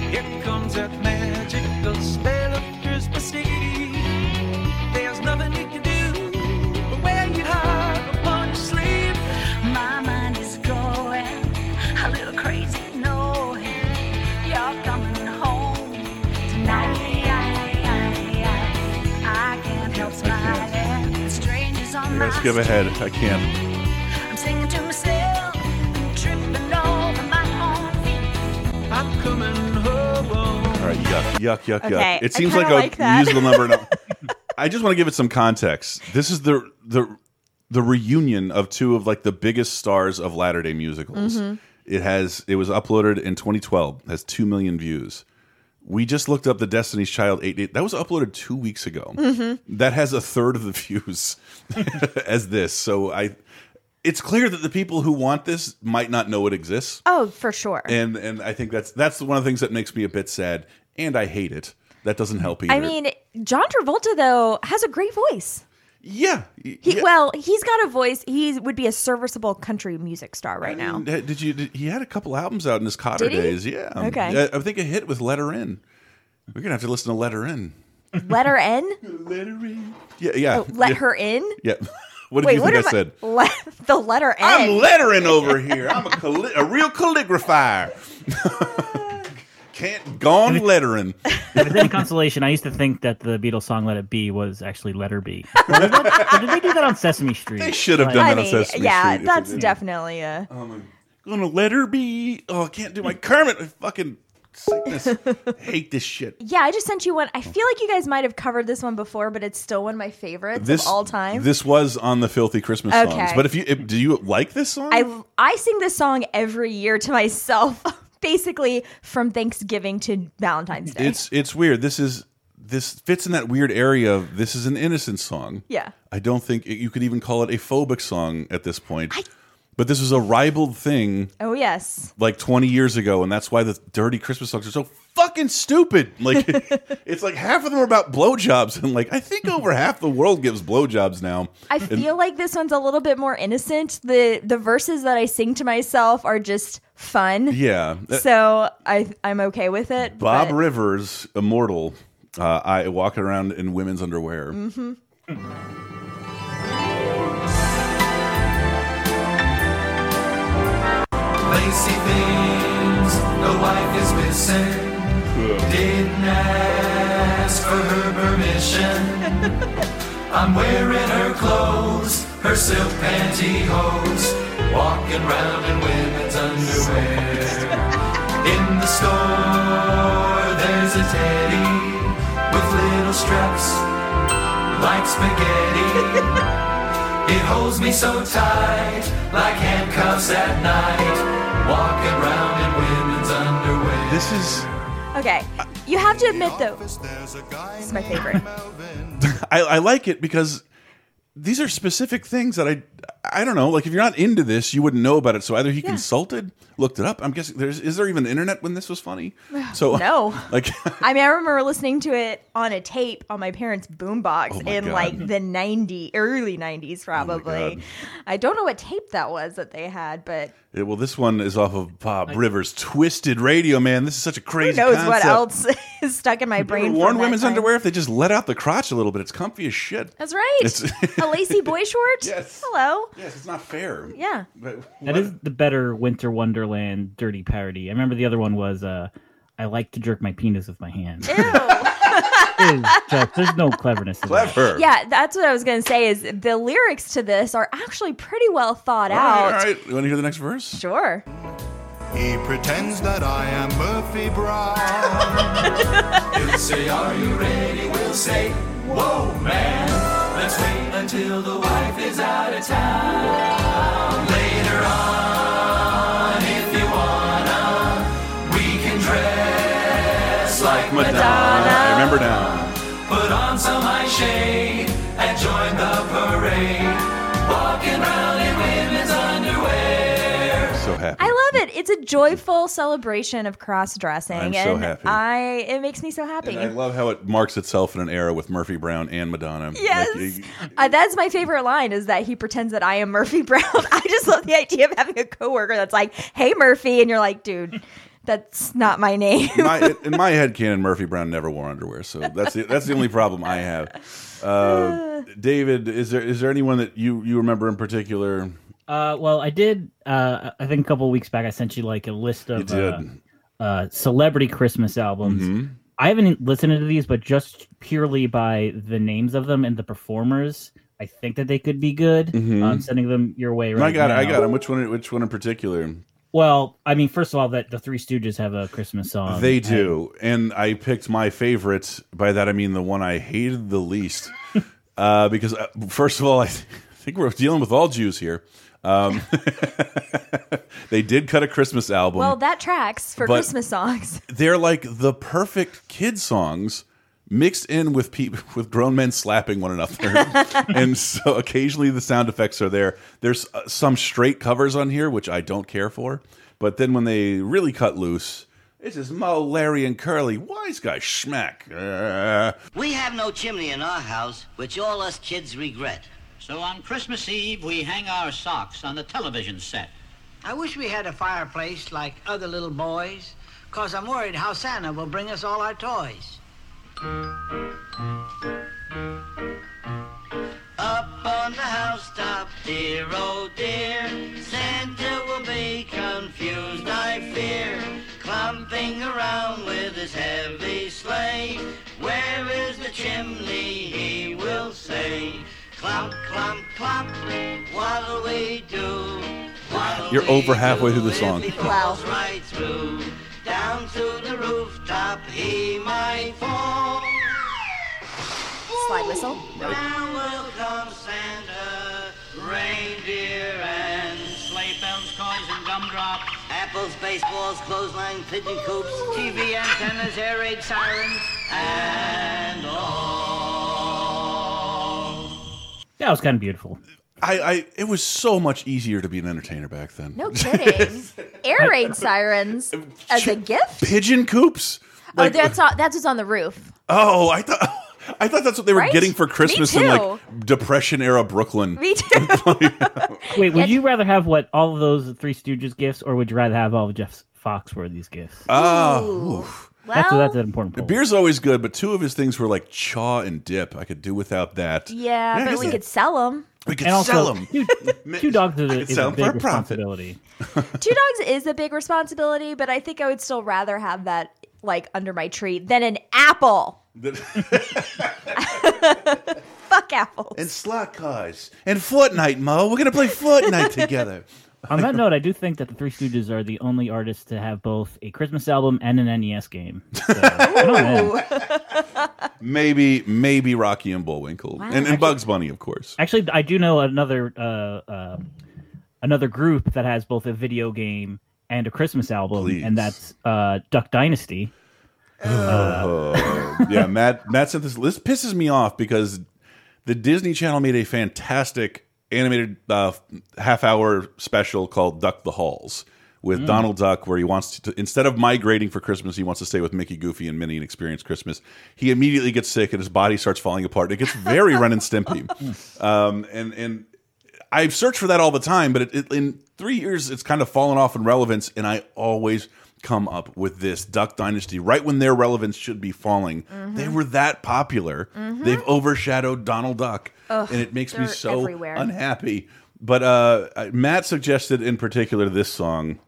Here comes that magical spell skip ahead. I can't. I'm singing to myself and tripping over my own feet. I'm coming home. All right, yuck, yuck, yuck, Okay, yuck. I It seems kinda like a like that. musical number. No. I just want to give it some context. This is the the the reunion of two of like the biggest stars of latter day musicals. Mhm. It has it was uploaded in 2012. Has two million views. We just looked up the Destiny's Child eight. eight that was uploaded two weeks ago. Mhm. That has a third of the views as this. So I, it's clear that the people who want this might not know it exists Oh, for sure. and and I think that's that's one of the things that makes me a bit sad, and I hate it. That doesn't help either. I mean, John Travolta though has a great voice. Yeah. He well, he's got a voice. He would be a serviceable country music star right now. Uh, did you? Did, he had a couple albums out in his Kotter days. Yeah. Okay. I, I think a hit with Letter In." We're gonna have to listen to Letter In." Letter N. Letter in. Yeah, yeah. Oh, let yeah. her in. Yeah. What did Wait, you think I am said? Le- the letter N. I'm lettering over here. I'm a, a real calligrapher. Can't gone lettering. If it's any consolation, I used to think that the Beatles song "Let It Be" was actually "Letter B." Or did, that- or did they do that on Sesame Street? They should have Like- done I that on Sesame yeah, Street Yeah, that's definitely a. Oh, gonna let her be. Oh, I can't do my Kermit. My fucking sickness. hate this shit. Yeah, I just sent you one. I feel like you guys might have covered this one before, but it's still one of my favorites of all time. This was on the filthy Christmas songs. But if you if, do you like this song? I I sing this song every year to myself, basically from Thanksgiving to Valentine's Day. It's it's weird. This is this fits in that weird area of this is an innocent song. Yeah. I don't think you could even call it a phobic song at this point. but this was a ribald thing Oh yes. like 20 years ago, and that's why the dirty Christmas songs are so fucking stupid. Like, it's like half of them are about blowjobs, and like I think over half the world gives blowjobs now. I And- feel like this one's a little bit more innocent. The the verses that I sing to myself are just fun. yeah. So I I'm okay with it. Bob but- Rivers, immortal, uh, I walk around in women's underwear. Mhm. Lacy things the wife is missing. Didn't ask for her permission. I'm wearing her clothes, her silk pantyhose, walking round in women's underwear. In the store, there's a teddy with little straps like spaghetti. It holds me so tight, like handcuffs at night, walking around in women's underwear. This is Okay. You have to admit though, this is my favorite. I, I like it because these are specific things that I I don't know. Like if you're not into this, you wouldn't know about it. So either he consulted, looked it up. I'm guessing there's is there even internet when this was funny? So No. like I mean, I remember listening to it on a tape on my parents' boombox Oh in God. like the '90s, early 90s probably. God. I don't know what tape that was that they had, but Yeah, well, this one is off of Bob Rivers' Twisted Radio. Man, this is such a who crazy. knows what else is stuck in my You ever brain. worn women's time. underwear if they just let out the crotch a little bit. It's comfy as shit. That's right. It's- a lacy boy short? Yes. Hello. Yes, it's not fair. Yeah. That is the better Winter Wonderland dirty parody. I remember the other one was uh, I like to jerk my penis with my hand. It is just- there's no cleverness. In that. Clever. Yeah, that's what I was going to say is the lyrics to this are actually pretty well thought All out. right, all right. You want to hear the next verse? Sure. He pretends that I am Murphy Brown. He'll say, Are you ready? We'll say, Whoa, man. Let's wait until the wife is out of town. Later on, if you wanna, we can dress like Madonna. I remember now. Put on some eye shade and join the parade. Walking around happy. I love it. It's a joyful celebration of cross dressing I'm so and happy. I it makes me so happy. And I love how it marks itself in an era with Murphy Brown and Madonna. Yes. Like, Uh, that's my favorite line is that he pretends that I am Murphy Brown. I just love the idea of having a coworker that's like, "Hey Murphy," and you're like, "Dude, that's not my name." my, in my head canon, Murphy Brown never wore underwear, so that's the, that's the only problem I have. Uh, David, is there is there anyone that you you remember in particular? Uh, well, I did. Uh, I think a couple of weeks back, I sent you like a list of. Uh, uh, celebrity Christmas albums. Mhm. I haven't listened to these, but just purely by the names of them and the performers, I think that they could be good. Mhm. I'm sending them your way right I got now. it. I got him. Which one? Which one in particular? Well, I mean, first of all, that the Three Stooges have a Christmas song. they do, and I picked my favorite. By that I mean the one I hated the least, uh, because uh, first of all, I think we're dealing with all Jews here. Um, they did cut a Christmas album. well, that tracks for Christmas songs. they're like the perfect kid songs mixed in with people with grown men slapping one another and so occasionally the sound effects are there there's uh, some straight covers on here which i don't care for but then when they really cut loose it's just mo larry and curly wise guy schmack Uh, We have no chimney in our house, which all us kids regret. So on Christmas Eve, we hang our socks on the television set. I wish we had a fireplace like other little boys, cause I'm worried how Santa will bring us all our toys. Up on the housetop, dear oh dear, Santa will be confused, I fear, clumping around with his heavy Clump, clump, clump. What'll we do? What'll You're we over halfway through the song. If he falls right through, down to the rooftop he might fall. Slide whistle. Now will come Santa, reindeer and Sleigh bells, coins, and gumdrops. apples, baseballs, clothesline, pigeon coops, TV antennas, air raid sirens. and all. That was kind of beautiful. I, I it was so much easier to be an entertainer back then. No kidding. Air raid sirens as a gift? Pigeon coops. oh, that's all, that's what's on the roof. Oh, I thought I thought that's what they were Right? getting for Christmas in like Depression era Brooklyn. Me too. Wait, would you rather have what all of those Three Stooges gifts, or would you rather have all of Jeff Foxworthy's gifts? Oh, oof. that's that's an important The point. beer's always good, but two of his things were like chaw and dip. I could do without that. Yeah, I but we that- could sell them. We could and also, sell them. Two, two dogs is I a, could is sell a 'em for big a responsibility. Two dogs is a big responsibility, but I think I would still rather have that like under my tree than an apple. Fuck apples. and slot cars and Fortnite, Mo. We're gonna play Fortnite together. On that note, I do think that the Three Stooges are the only artists to have both a Christmas album and an NES game. So, good on them. Maybe, maybe Rocky and Bullwinkle, and, and Bugs Bunny, of course. Actually, I do know another uh, uh, another group that has both a video game and a Christmas album, Please. and that's uh, Duck Dynasty. Oh, yeah, Matt. Matt sent this. This pisses me off because the Disney Channel made a fantastic animated uh, half-hour special called "Duck the Halls" with Mm. Donald Duck, where he wants to instead of migrating for Christmas, he wants to stay with Mickey, Goofy, and Minnie and experience Christmas. He immediately gets sick and his body starts falling apart. It gets very Ren and Stimpy, um, and and I've searched for that all the time, but it, it, in three years, it's kind of fallen off in relevance, and I always come up with this Duck Dynasty right when their relevance should be falling. Mm-hmm. They were that popular; they've overshadowed Donald Duck, Ugh, and it makes me so everywhere. unhappy. But uh, Matt suggested in particular this song.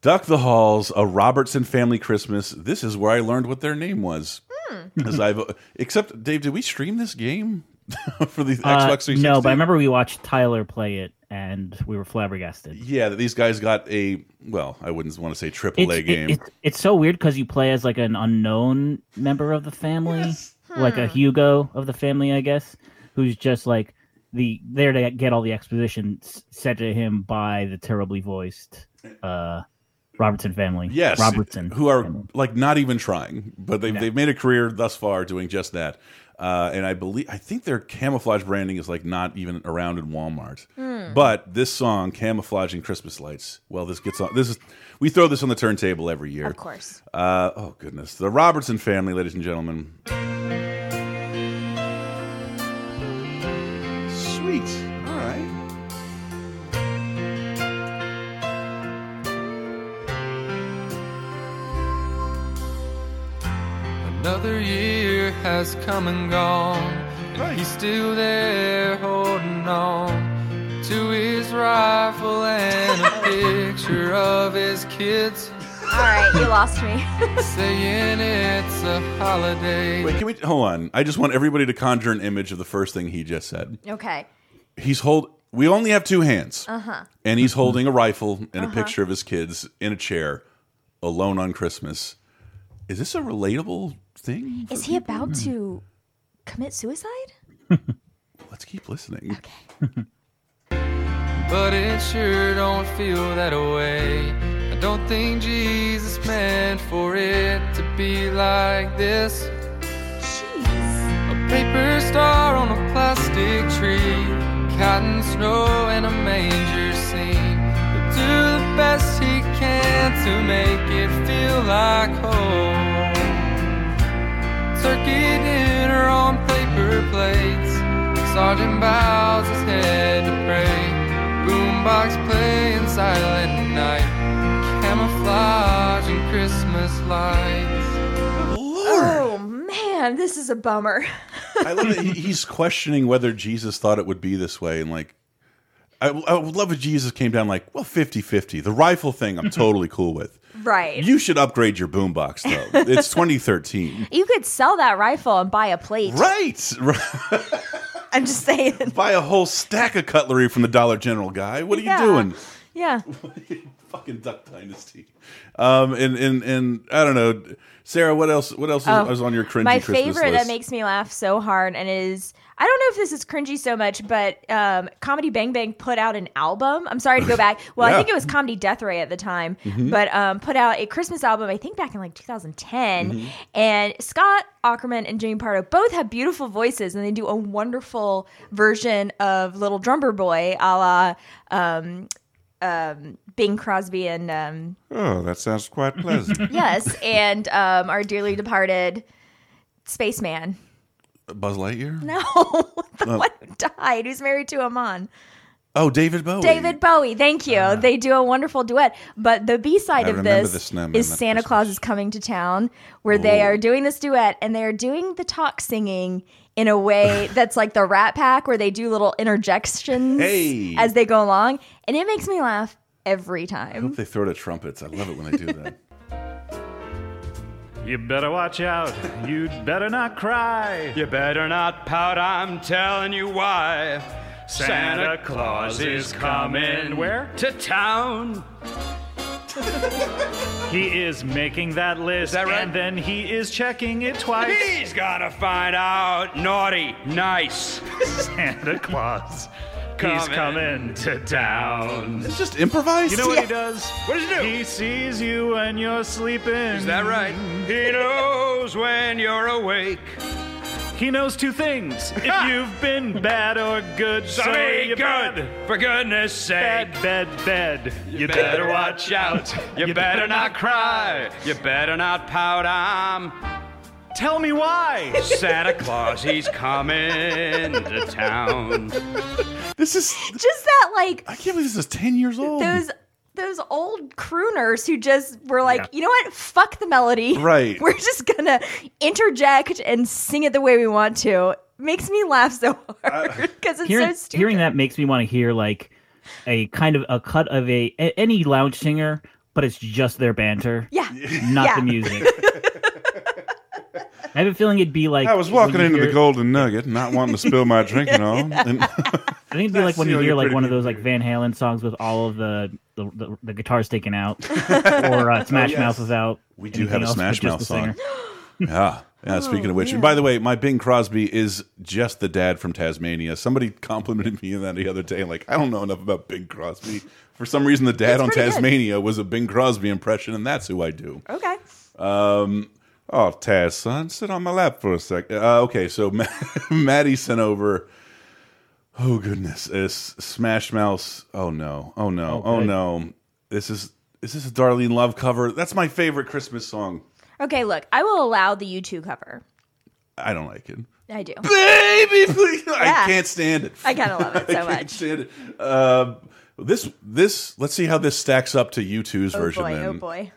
Duck the Halls, a Robertson family Christmas. This is where I learned what their name was. Hmm. Because I've except Dave, did we stream this game for the Uh, Xbox 360? no, but I remember we watched Tyler play it, and we were flabbergasted. Yeah, that these guys got a well, I wouldn't want to say triple A game. it- it's, it's so weird because you play as like an unknown member of the family, like a Hmm. Hugo of the family, I guess, who's just like the there to get all the exposition s- said to him by the terribly voiced uh, Robertson family. yes, Robertson, who are like not even trying, but they've they've made a career thus far doing just that. Uh, and I believe I think their camouflage branding is like not even around in Walmart. Hmm. But this song, "Camouflaging Christmas Lights," well, this gets on. This is we throw this on the turntable every year. Of course. Uh, oh goodness, the Robertson family, ladies and gentlemen. Another year has come and gone, and he's still there holding on to his rifle and a picture of his kids. All right, you lost me. saying it's a holiday. Wait, can we hold on? I just want everybody to conjure an image of the first thing he just said. okay. He's hold. We only have two hands, Uh huh. and he's holding a rifle and a Uh-huh. picture of his kids in a chair, alone on Christmas. Is this a relatable thing? Is he about hmm. to commit suicide? Let's keep listening. But it sure don't feel that way. I don't think Jesus meant for it to be like this. A paper star on a plastic tree, cotton snow and a manger scene. He'll do the best he can to make it feel like home. Turkey dinner on paper plates. Sergeant bows his head to pray. Boombox playing silent night. Camouflage and Christmas lights. Oh man, this is a bummer. I love that he's questioning whether Jesus thought it would be this way, and like, I, I would love if Jesus came down like, well, 50-50. The rifle thing, I'm totally cool with. Right. You should upgrade your boombox though. It's 2013. You could sell that rifle and buy a plate. Right. I'm just saying. Buy a whole stack of cutlery from the Dollar General guy. What are Yeah. you doing? Yeah. Fucking Duck Dynasty. Um, and and and I don't know, Sarah. What else? What else is, Oh, is on your cringy My Christmas favorite list? that makes me laugh so hard and is I don't know if this is cringy so much, but um, Comedy Bang Bang put out an album. I'm sorry to go back. Well, Yeah. I think it was Comedy Death Ray at the time, Mhm. but um, put out a Christmas album. I think back in like 2010. Mhm. And Scott Aukerman and Jimmy Pardo both have beautiful voices, and they do a wonderful version of Little Drummer Boy, a la um, um, Bing Crosby and um, Oh, that sounds quite pleasant. yes, and um, our dearly departed spaceman. Buzz Lightyear. No, the Oh. one who died, who's married to Iman. Oh, David Bowie. David Bowie, thank you. Uh-huh. they do a wonderful duet. But the B side I of remember this snowman is that Santa Claus is coming to town, where they are doing this duet and they're doing the talk singing in a way that's like the Rat Pack, where they do little interjections Hey. as they go along, and it makes me laugh every I time. hope they throw to trumpets. I love it when they do that. You better watch out. You'd better not cry. You better not pout. I'm telling you why. Santa Claus is coming. Where? To town. he is making that list, and then he is checking it twice. He's gonna find out. Naughty, nice. Santa Claus. He's coming to town. It's just improvised. You know what Yeah. he does? What does he do? He sees you when you're sleeping. Is that right? He knows when you're awake. He knows two things. If you've been bad or good, so, So you good, for goodness sake. Bad, bad, bad. You better watch out. You better not cry. You better not pout. I'm. Tell me why. Santa Claus, he's coming to town. This is just that like I can't believe this is ten years old. Those those old crooners who just were like, you know what? Fuck the melody. Right. We're just gonna interject and sing it the way we want to. Makes me laugh so uh, hard because it's hearing, so stupid. hearing that makes me want to hear like a kind of a cut of a, a- any lounge singer, but it's just their banter. Yeah. not Yeah. the music. I have a feeling it'd be like I was walking into hear- the Golden Nugget, not wanting to spill my drink and all. And I think it'd be like when you hear like one of those like Van Halen songs with all of the the, the, the guitars taken out, or uh, Smash yes. Mouth without. We do have a Smash Mouth song. yeah. Yeah, speaking of which, and by the way, my Bing Crosby is just the dad from Taz-Mania. Somebody complimented me on that the other day. Like, I don't know enough about Bing Crosby. For some reason, the dad It's on pretty good. Taz-Mania was a Bing Crosby impression, and that's who I do. Okay. Um, oh, Taz, son, sit on my lap for a sec. Uh, okay, so Maddie sent over. Oh goodness, it's Smash Mouth. Oh no, oh no, oh no. This is is this a Darlene Love cover? That's my favorite Christmas song. Okay, look, I will allow the U2 cover. I don't like it. I do. Baby, please. I can't stand it. I kind of love it I so can't much. stand it. Uh, this this let's see how this stacks up to U2's Oh version. boy, oh boy.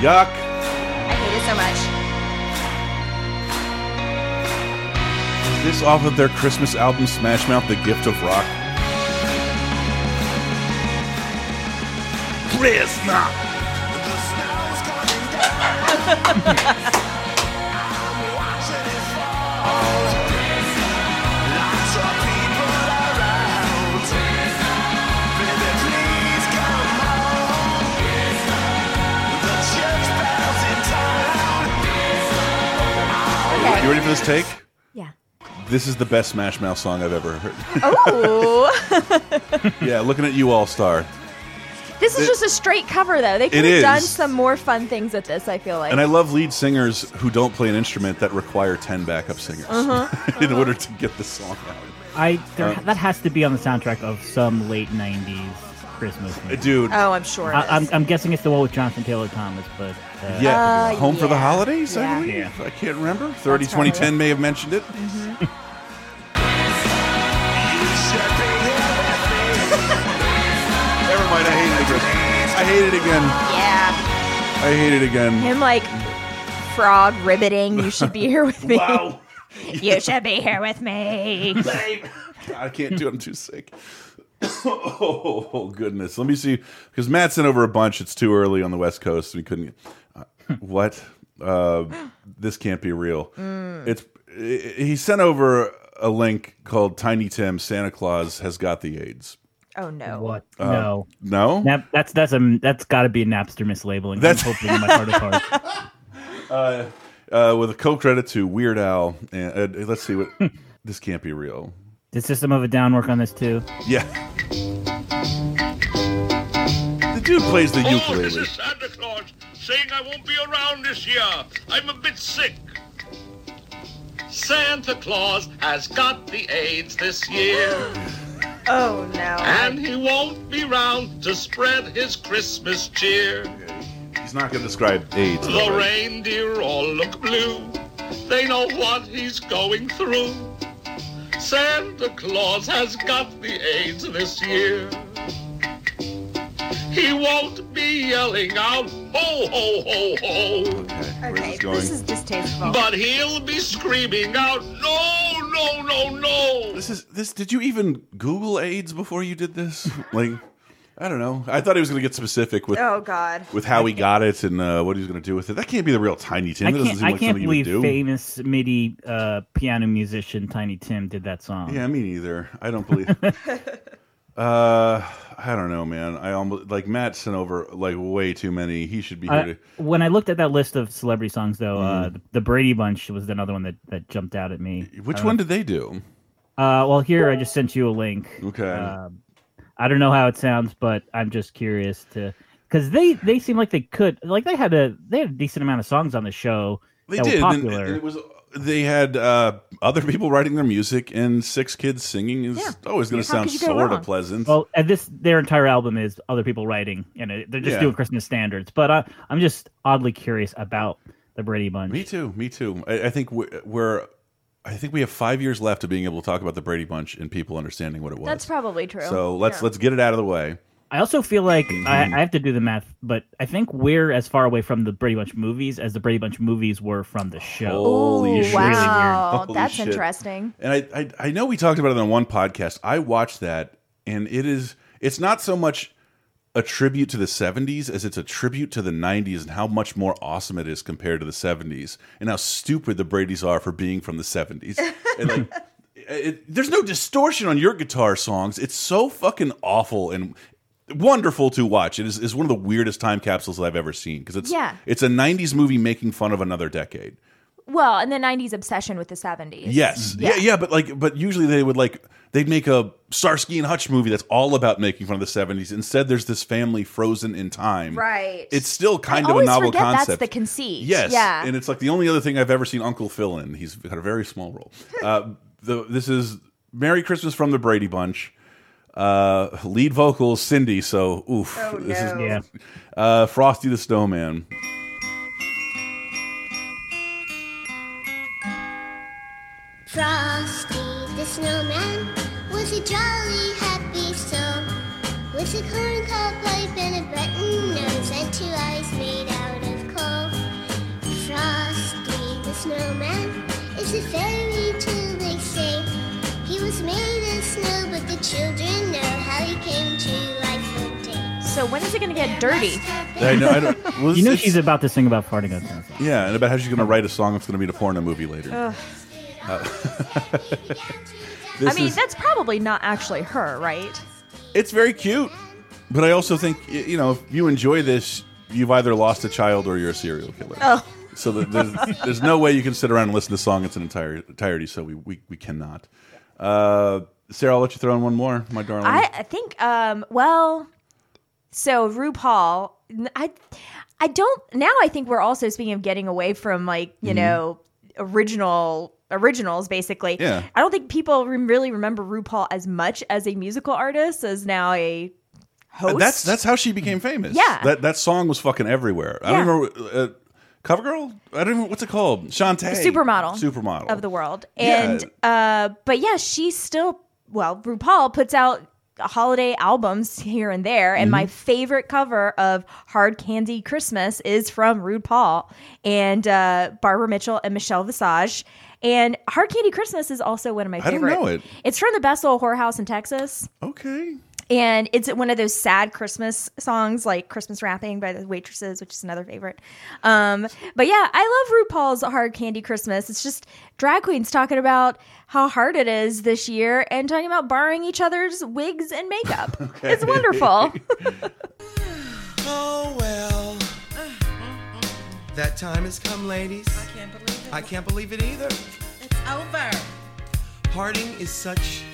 Yuck. I hate it so much. Is this off of their Christmas album Smash Mouth: The Gift of Rock? Christmas. You ready for this take? Yeah. This is the best Smash Mouth song I've ever heard. Oh, yeah, looking at you, All Star. this is It- just a straight cover though. They could have done some more fun things with this. I feel like. And I love lead singers who don't play an instrument that require 10 backup singers Uh-huh, in order to get the song out. I there, Uh, that has to be on the soundtrack of some late '90s Christmas movie. Dude. Oh, I'm sure. it I, I'm. I'm guessing it's the one with Jonathan Taylor Thomas, but uh, Yeah, Uh, Home for the yeah. Holidays, I believe. Yeah. I can't remember. 30 That's probably 2010 may have mentioned it. Mhm. Never mind, I hate it again. I hate it again. Yeah. I hate it again. Him like frog ribbiting. You should be here with me. Wow. you should be here with me. I can't do it. I'm too sick. oh, goodness. Let me see. Because Matt sent over a bunch. It's too early on the West Coast. We couldn't. What? Uh, this can't be real. Mm. It's. He sent over a link called Tiny Tim Santa Claus has got the AIDS. Oh no. What? Uh, no. No? Nap, that's that's a that's got to be a Napster mislabeling. That's- I'm hoping in my heart of hearts. Uh, uh, with a co-credit to Weird Al. And uh, let's see what. this can't be real. Did System of a Down work on this too? Yeah. The dude plays the Oh, ukulele. this is Santa Claus saying I won't be around this year. I'm a bit sick. Santa Claus has got the AIDS this year. Oh no. And he won't be round to spread his Christmas cheer. He's not going to describe AIDS. The right? reindeer all look blue. They know what he's going through. Santa Claus has got the AIDS this year. He won't be yelling out, ho, ho, ho, ho. Okay, going? this is distasteful. But he'll be screaming out, no, no, no, no. This is this. Did you even Google AIDS before you did this? Like, I don't know. I thought he was going to get specific with oh God. with how he got it and uh, what he was going to do with it. That can't be the real Tiny Tim. I That can't, seem I like can't something you would believe do. famous MIDI uh, piano musician Tiny Tim did that song. Yeah, me neither. I don't believe. uh, I don't know, man. I almost like Matt sent over like way too many. He should be here Uh, to. when I looked at that list of celebrity songs, though, uh, Mm. the, the Brady Bunch was another one that, that jumped out at me. Which Uh, one did they do? Uh, well, here I just sent you a link. Okay. Um, I don't know how it sounds, but I'm just curious to because they they seem like they could like they had a they had a decent amount of songs on the show They that did. were and- and it was. They had uh, other people writing their music and six kids singing. Is always going to sound could you go sort of pleasant. Well, and this their entire album is other people writing, and it, they're just Yeah. doing Christmas standards. But I, I'm just oddly curious about the Brady Bunch. Me too. Me too. I, I think we're, we're. I think we have five years left of being able to talk about the Brady Bunch and people understanding what it was. That's probably true. So let's Yeah. let's get it out of the way. I also feel like Mm-hmm. I, I have to do the math, but I think we're as far away from the Brady Bunch movies as the Brady Bunch movies were from the show. Holy Ooh, shit! wow, Holy that's shit. interesting. And I, I I know we talked about it on one podcast. I watched that, and it is it's not so much a tribute to the 70s as it's a tribute to the 90s and how much more awesome it is compared to the 70s and how stupid the Brady's are for being from the 70s. and like it, there's no distortion on your guitar songs. It's so fucking awful and wonderful to watch. It is, is one of the weirdest time capsules that I've ever seen because it's Yeah. it's a 90s movie making fun of another decade. Well, and the '90s obsession with the '70s. Yes. Yeah. yeah, but like but usually they would like they'd make a Starsky and Hutch movie that's all about making fun of the 70s. Instead there's this family frozen in time. Right. It's still kind I of a novel concept. That's the conceit. Yes. Yeah. And it's like the only other thing I've ever seen Uncle Phil in. He's got a very small role. Uh, the, this is Merry Christmas from the Brady Bunch. Uh, lead vocals Cindy. So oof. Oh, this no. is Yeah. uh, Frosty the Snowman. Frosty the snowman was a jolly happy soul with a corncob pipe and a button nose and two eyes made out of coal. Frosty the snowman is a fairy tale snow, but the children know how he came to life one. So when is it going to get dirty? I know. I don't, well, you know she's about to sing about farting on songs. Yeah, and about how she's going to write a song that's going to be in a porno movie later. Uh, I mean, is- that's probably not actually her, right? it's very cute, but I also think you know if you enjoy this, you've either lost a child or you're a serial killer. Oh. So that there's, there's no way you can sit around and listen to the song in its entire entirety. So we we, we cannot. Uh, Sarah, I'll let you throw in one more, my darling. I, I think, um, well, so RuPaul, I, I don't, now I think we're also speaking of getting away from like, you Mhm. know, original originals basically. Yeah. I don't think people re- really remember RuPaul as much as a musical artist as now a host. That's that's how she became famous. Yeah. that that song was fucking everywhere. I don't remember. Uh, Covergirl? I don't even what's it called? Shantae. supermodel Supermodel. of the world. Yeah. And uh but yeah, she's still well, RuPaul puts out holiday albums here and there and my Mhm. favorite cover of Hard Candy Christmas is from RuPaul and uh Barbara Mitchell and Michelle Visage. And Hard Candy Christmas is also one of my I don't favorite. know it. It's from the Best Old Whorehouse in Texas. Okay. And it's one of those sad Christmas songs like Christmas Wrapping by the Waitresses, which is another favorite. Um, but yeah, I love RuPaul's Hard Candy Christmas. It's just drag queens talking about how hard it is this year and talking about borrowing each other's wigs and makeup. It's wonderful. Oh well. That time has come, ladies. I can't believe it. I can't believe it either. It's over. Parting is such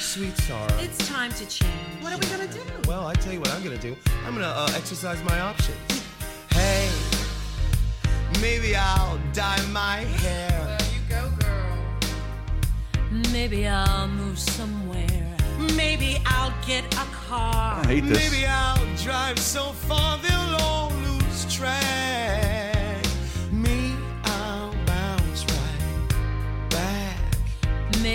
sweet sorrow. It's time to change. What are we gonna do? Well, I tell you what I'm gonna do. I'm gonna uh, exercise my options. Hey, maybe I'll dye my hair. There you go, girl. Maybe I'll move somewhere. Maybe I'll get a car. I hate this. Maybe I'll drive so far they'll all lose track.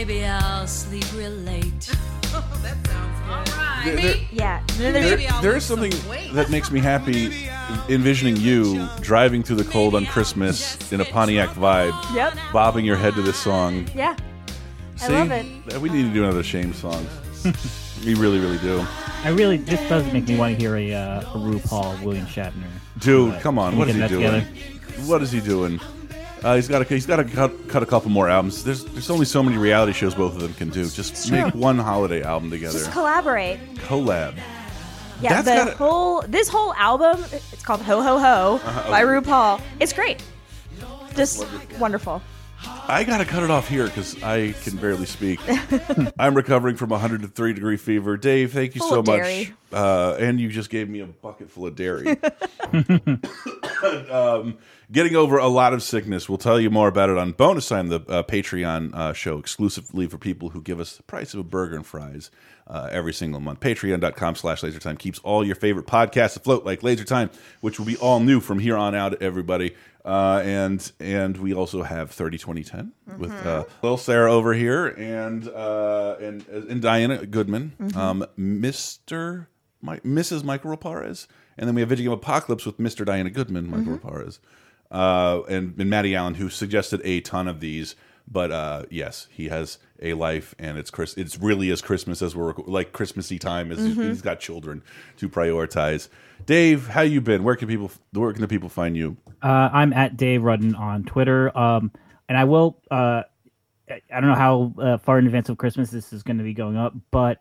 Maybe I'll sleep real late. Oh, that sounds good. All right. There- there- yeah. There, Maybe I'll there lose something some that makes me happy envisioning you driving through the cold on Christmas in a Pontiac vibe, Yep. bobbing your head to this song. yeah. I love it. We need to do another shame song. we really, really do. I really this does make me want to hear a, uh, a RuPaul William Shatner. Dude, come on, what is he doing? together? What is he doing? Uh, he's got to he's got to cut, cut a couple more albums. There's there's only so many reality shows both of them can do. Just true. make one holiday album together. Just collaborate. Collab. Yeah, That's the gotta- whole this whole album, it's called Ho Ho Ho Uh-huh. by RuPaul. It's great. Just wonderful. I gotta cut it off here because I can barely speak. I'm recovering from 103 degree fever. Dave, thank you Full so much. Uh, and you just gave me a bucket full of dairy. um, getting over a lot of sickness. We'll tell you more about it on bonus time, the uh, Patreon uh, show exclusively for people who give us the price of a burger and fries uh, every single month. Patreon.com slash lasertime keeps all your favorite podcasts afloat like Laser Time, which will be all new from here on out, everybody. Uh, and and we also have 30 2010 with uh, Lil Sarah over here and uh, and and Diana Goodman, Mhm. um, Mr. Mi Mrs. Mikel Reparaz, and then we have Video Game Apocalypse with Mr. Diana Goodman, Mikel Reparaz, uh, and, and Matty Allen, who suggested a ton of these. But uh, yes, he has a life, and it's Chris. It's really as Christmas as we're like Christmassy time. As Mhm. he's got children to prioritize. Dave, how you been? Where can people? Where can the people find you? Uh, I'm at Dave Rudden on Twitter. Um, and I will. Uh, I don't know how uh, far in advance of Christmas this is going to be going up, but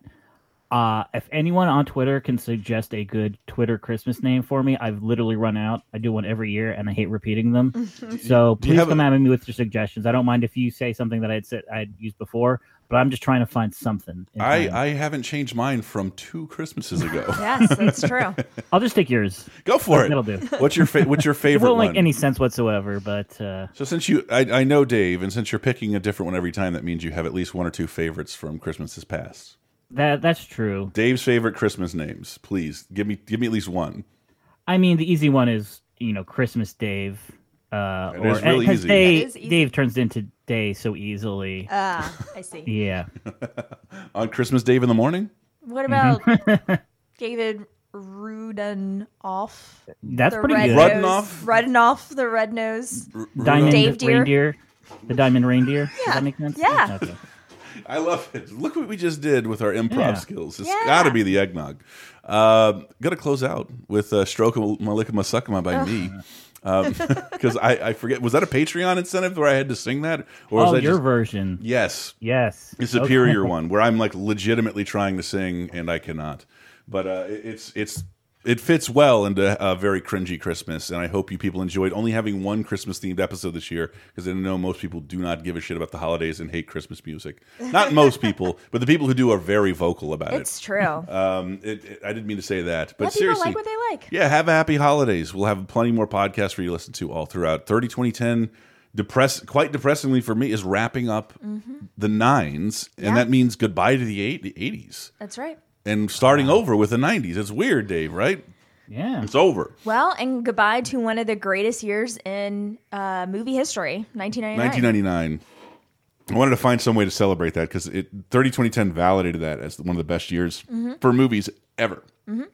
uh, if anyone on Twitter can suggest a good Twitter Christmas name for me, I've literally run out. I do one every year, and I hate repeating them. so please have a- come at me with your suggestions. I don't mind if you say something that I'd said I'd used before, but I'm just trying to find something. I, time. I haven't changed mine from two Christmases ago. Yes, that's true. I'll just take yours. Go for it. That'll do. What's your fa what's your It favorite won't one? make any sense whatsoever, but uh, So since you, I, I know Dave, and since you're picking a different one every time, that means you have at least one or two favorites from Christmases past. That that's true. Dave's favorite Christmas names, please give me give me at least one. I mean, the easy one is you know Christmas Dave. Uh, It or is really 'cause easy. Day, That is easy. Dave turns into Day so easily. Ah, I see. yeah. On Christmas Dave in the morning. What about David Rudenoff? That's pretty red good. nose- Rudenoff, the red nose. Diamond Dave Deer. reindeer. The diamond reindeer. Does Yeah. that make sense? Yeah. Okay. I love it. Look what we just did with our improv Yeah. skills. It's Yeah. got to be the eggnog. Uh, Got to close out with uh, "Stroke Malika Masakama" by Ugh. me. Because I, I forget, was that a Patreon incentive where I had to sing that, or was Oh, that your just, version. Yes, Yes. the superior Okay. one where I'm like legitimately trying to sing and I cannot. But uh, it's it's it fits well into a very cringy Christmas, and I hope you people enjoyed only having one Christmas themed episode this year because I know most people do not give a shit about the holidays and hate Christmas music. Not most people, but the people who do are very vocal about it. It's true. Um, it, it- I didn't mean to say that, but Let people seriously, like what they like. yeah, have a happy holidays. We'll have plenty more podcasts for you to listen to all throughout 30 2010. Depress quite depressingly for me is wrapping up the nines, and Yeah. that means goodbye to the eight the 80s That's right. And starting over with the 90s. It's weird, Dave, right? Yeah. It's over. Well, and goodbye to one of the greatest years in uh, movie history, 1999. 1999. I wanted to find some way to celebrate that because it 30 2010 validated that as one of the best years Mhm. for movies ever. Mhm.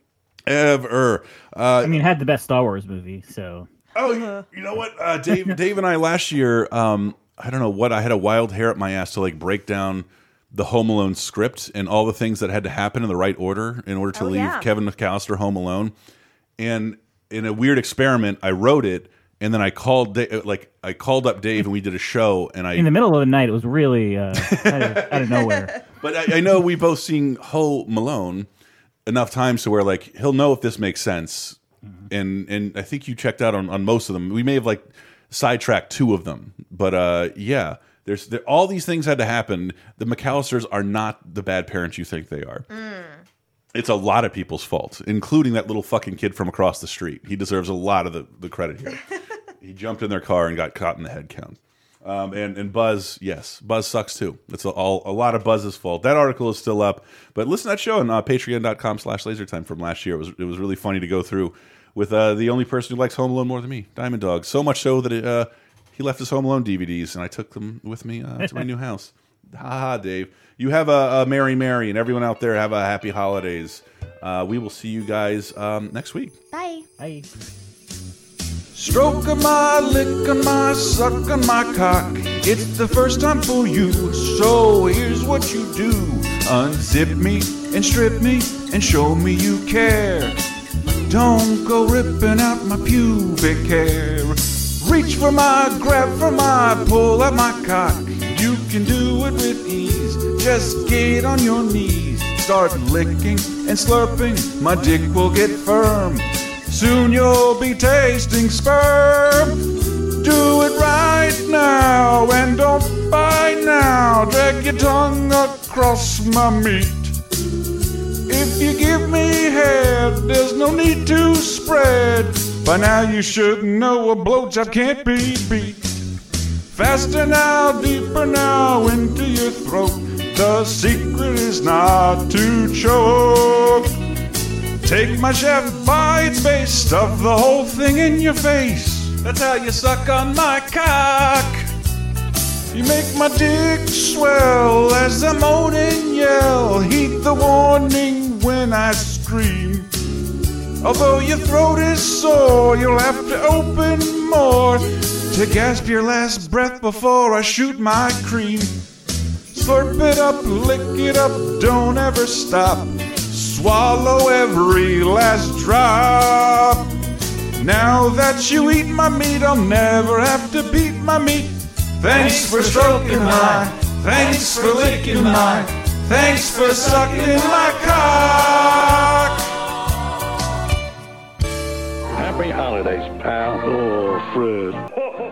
Ever. Uh, I mean, it had the best Star Wars movie, so Oh, you- you know what, uh, Dave? Dave and I last year, um, I don't know what I had a wild hair up my ass to like break down the Home Alone script and all the things that had to happen in the right order in order to Oh, leave yeah. Kevin McAllister home alone. And in a weird experiment, I wrote it, and then I called Da- like I called up Dave, and we did a show, and I In the middle of the night, it was really uh, out, of, out of nowhere. But I, I know we both seen Home Alone enough times to where like he'll know if this makes sense, and and I think you checked out on on most of them. We may have like sidetracked two of them, but uh, yeah, there's there, all these things had to happen. The McAllisters are not the bad parents you think they are. It's a lot of people's fault, including that little fucking kid from across the street. He deserves a lot of the, the credit here. he jumped in their car and got caught in the head count. Um, and and Buzz, yes, Buzz sucks too. It's a, all, a lot of Buzz's fault. That article is still up, but listen to that show on uh, Patreon.com/slash LaserTime from last year. It was it was really funny to go through with uh, the only person who likes Home Alone more than me, Diamond Dog. So much so that it, uh, he left his Home Alone DVDs, and I took them with me uh, to my new house. Ha ha, Dave. You have a, a Merry Merry, and everyone out there have a happy holidays. Uh, we will see you guys um, next week. Bye. Bye. Stroking my, licking my, sucking my cock. It's the first time for you, so here's what you do unzip me and strip me and show me you care. Don't go ripping out my pubic hair. Reach for my, grab for my, pull out my cock. You can do it with ease. Just get on your knees. Start licking and slurping. My dick will get firm. Soon you'll be tasting sperm. Do it right now and don't bite now. Drag your tongue across my meat. If you give me head, there's no need to spread. By now you should know a blowjob can't be beat. Faster now, deeper now into your throat. The secret is not to choke. Take my chef by its base, stuff the whole thing in your face. That's how you suck on my cock. You make my dick swell as I moan and yell. Heed the warning when I scream. Although your throat is sore, you'll have to open more to gasp your last breath before I shoot my cream. Slurp it up, lick it up, don't ever stop. Swallow every last drop. Now that you eat my meat, I'll never have to beat my meat. Thanks for stroking my, thanks for licking my, thanks for sucking my cock. Happy holidays, pal. Oh, Fred.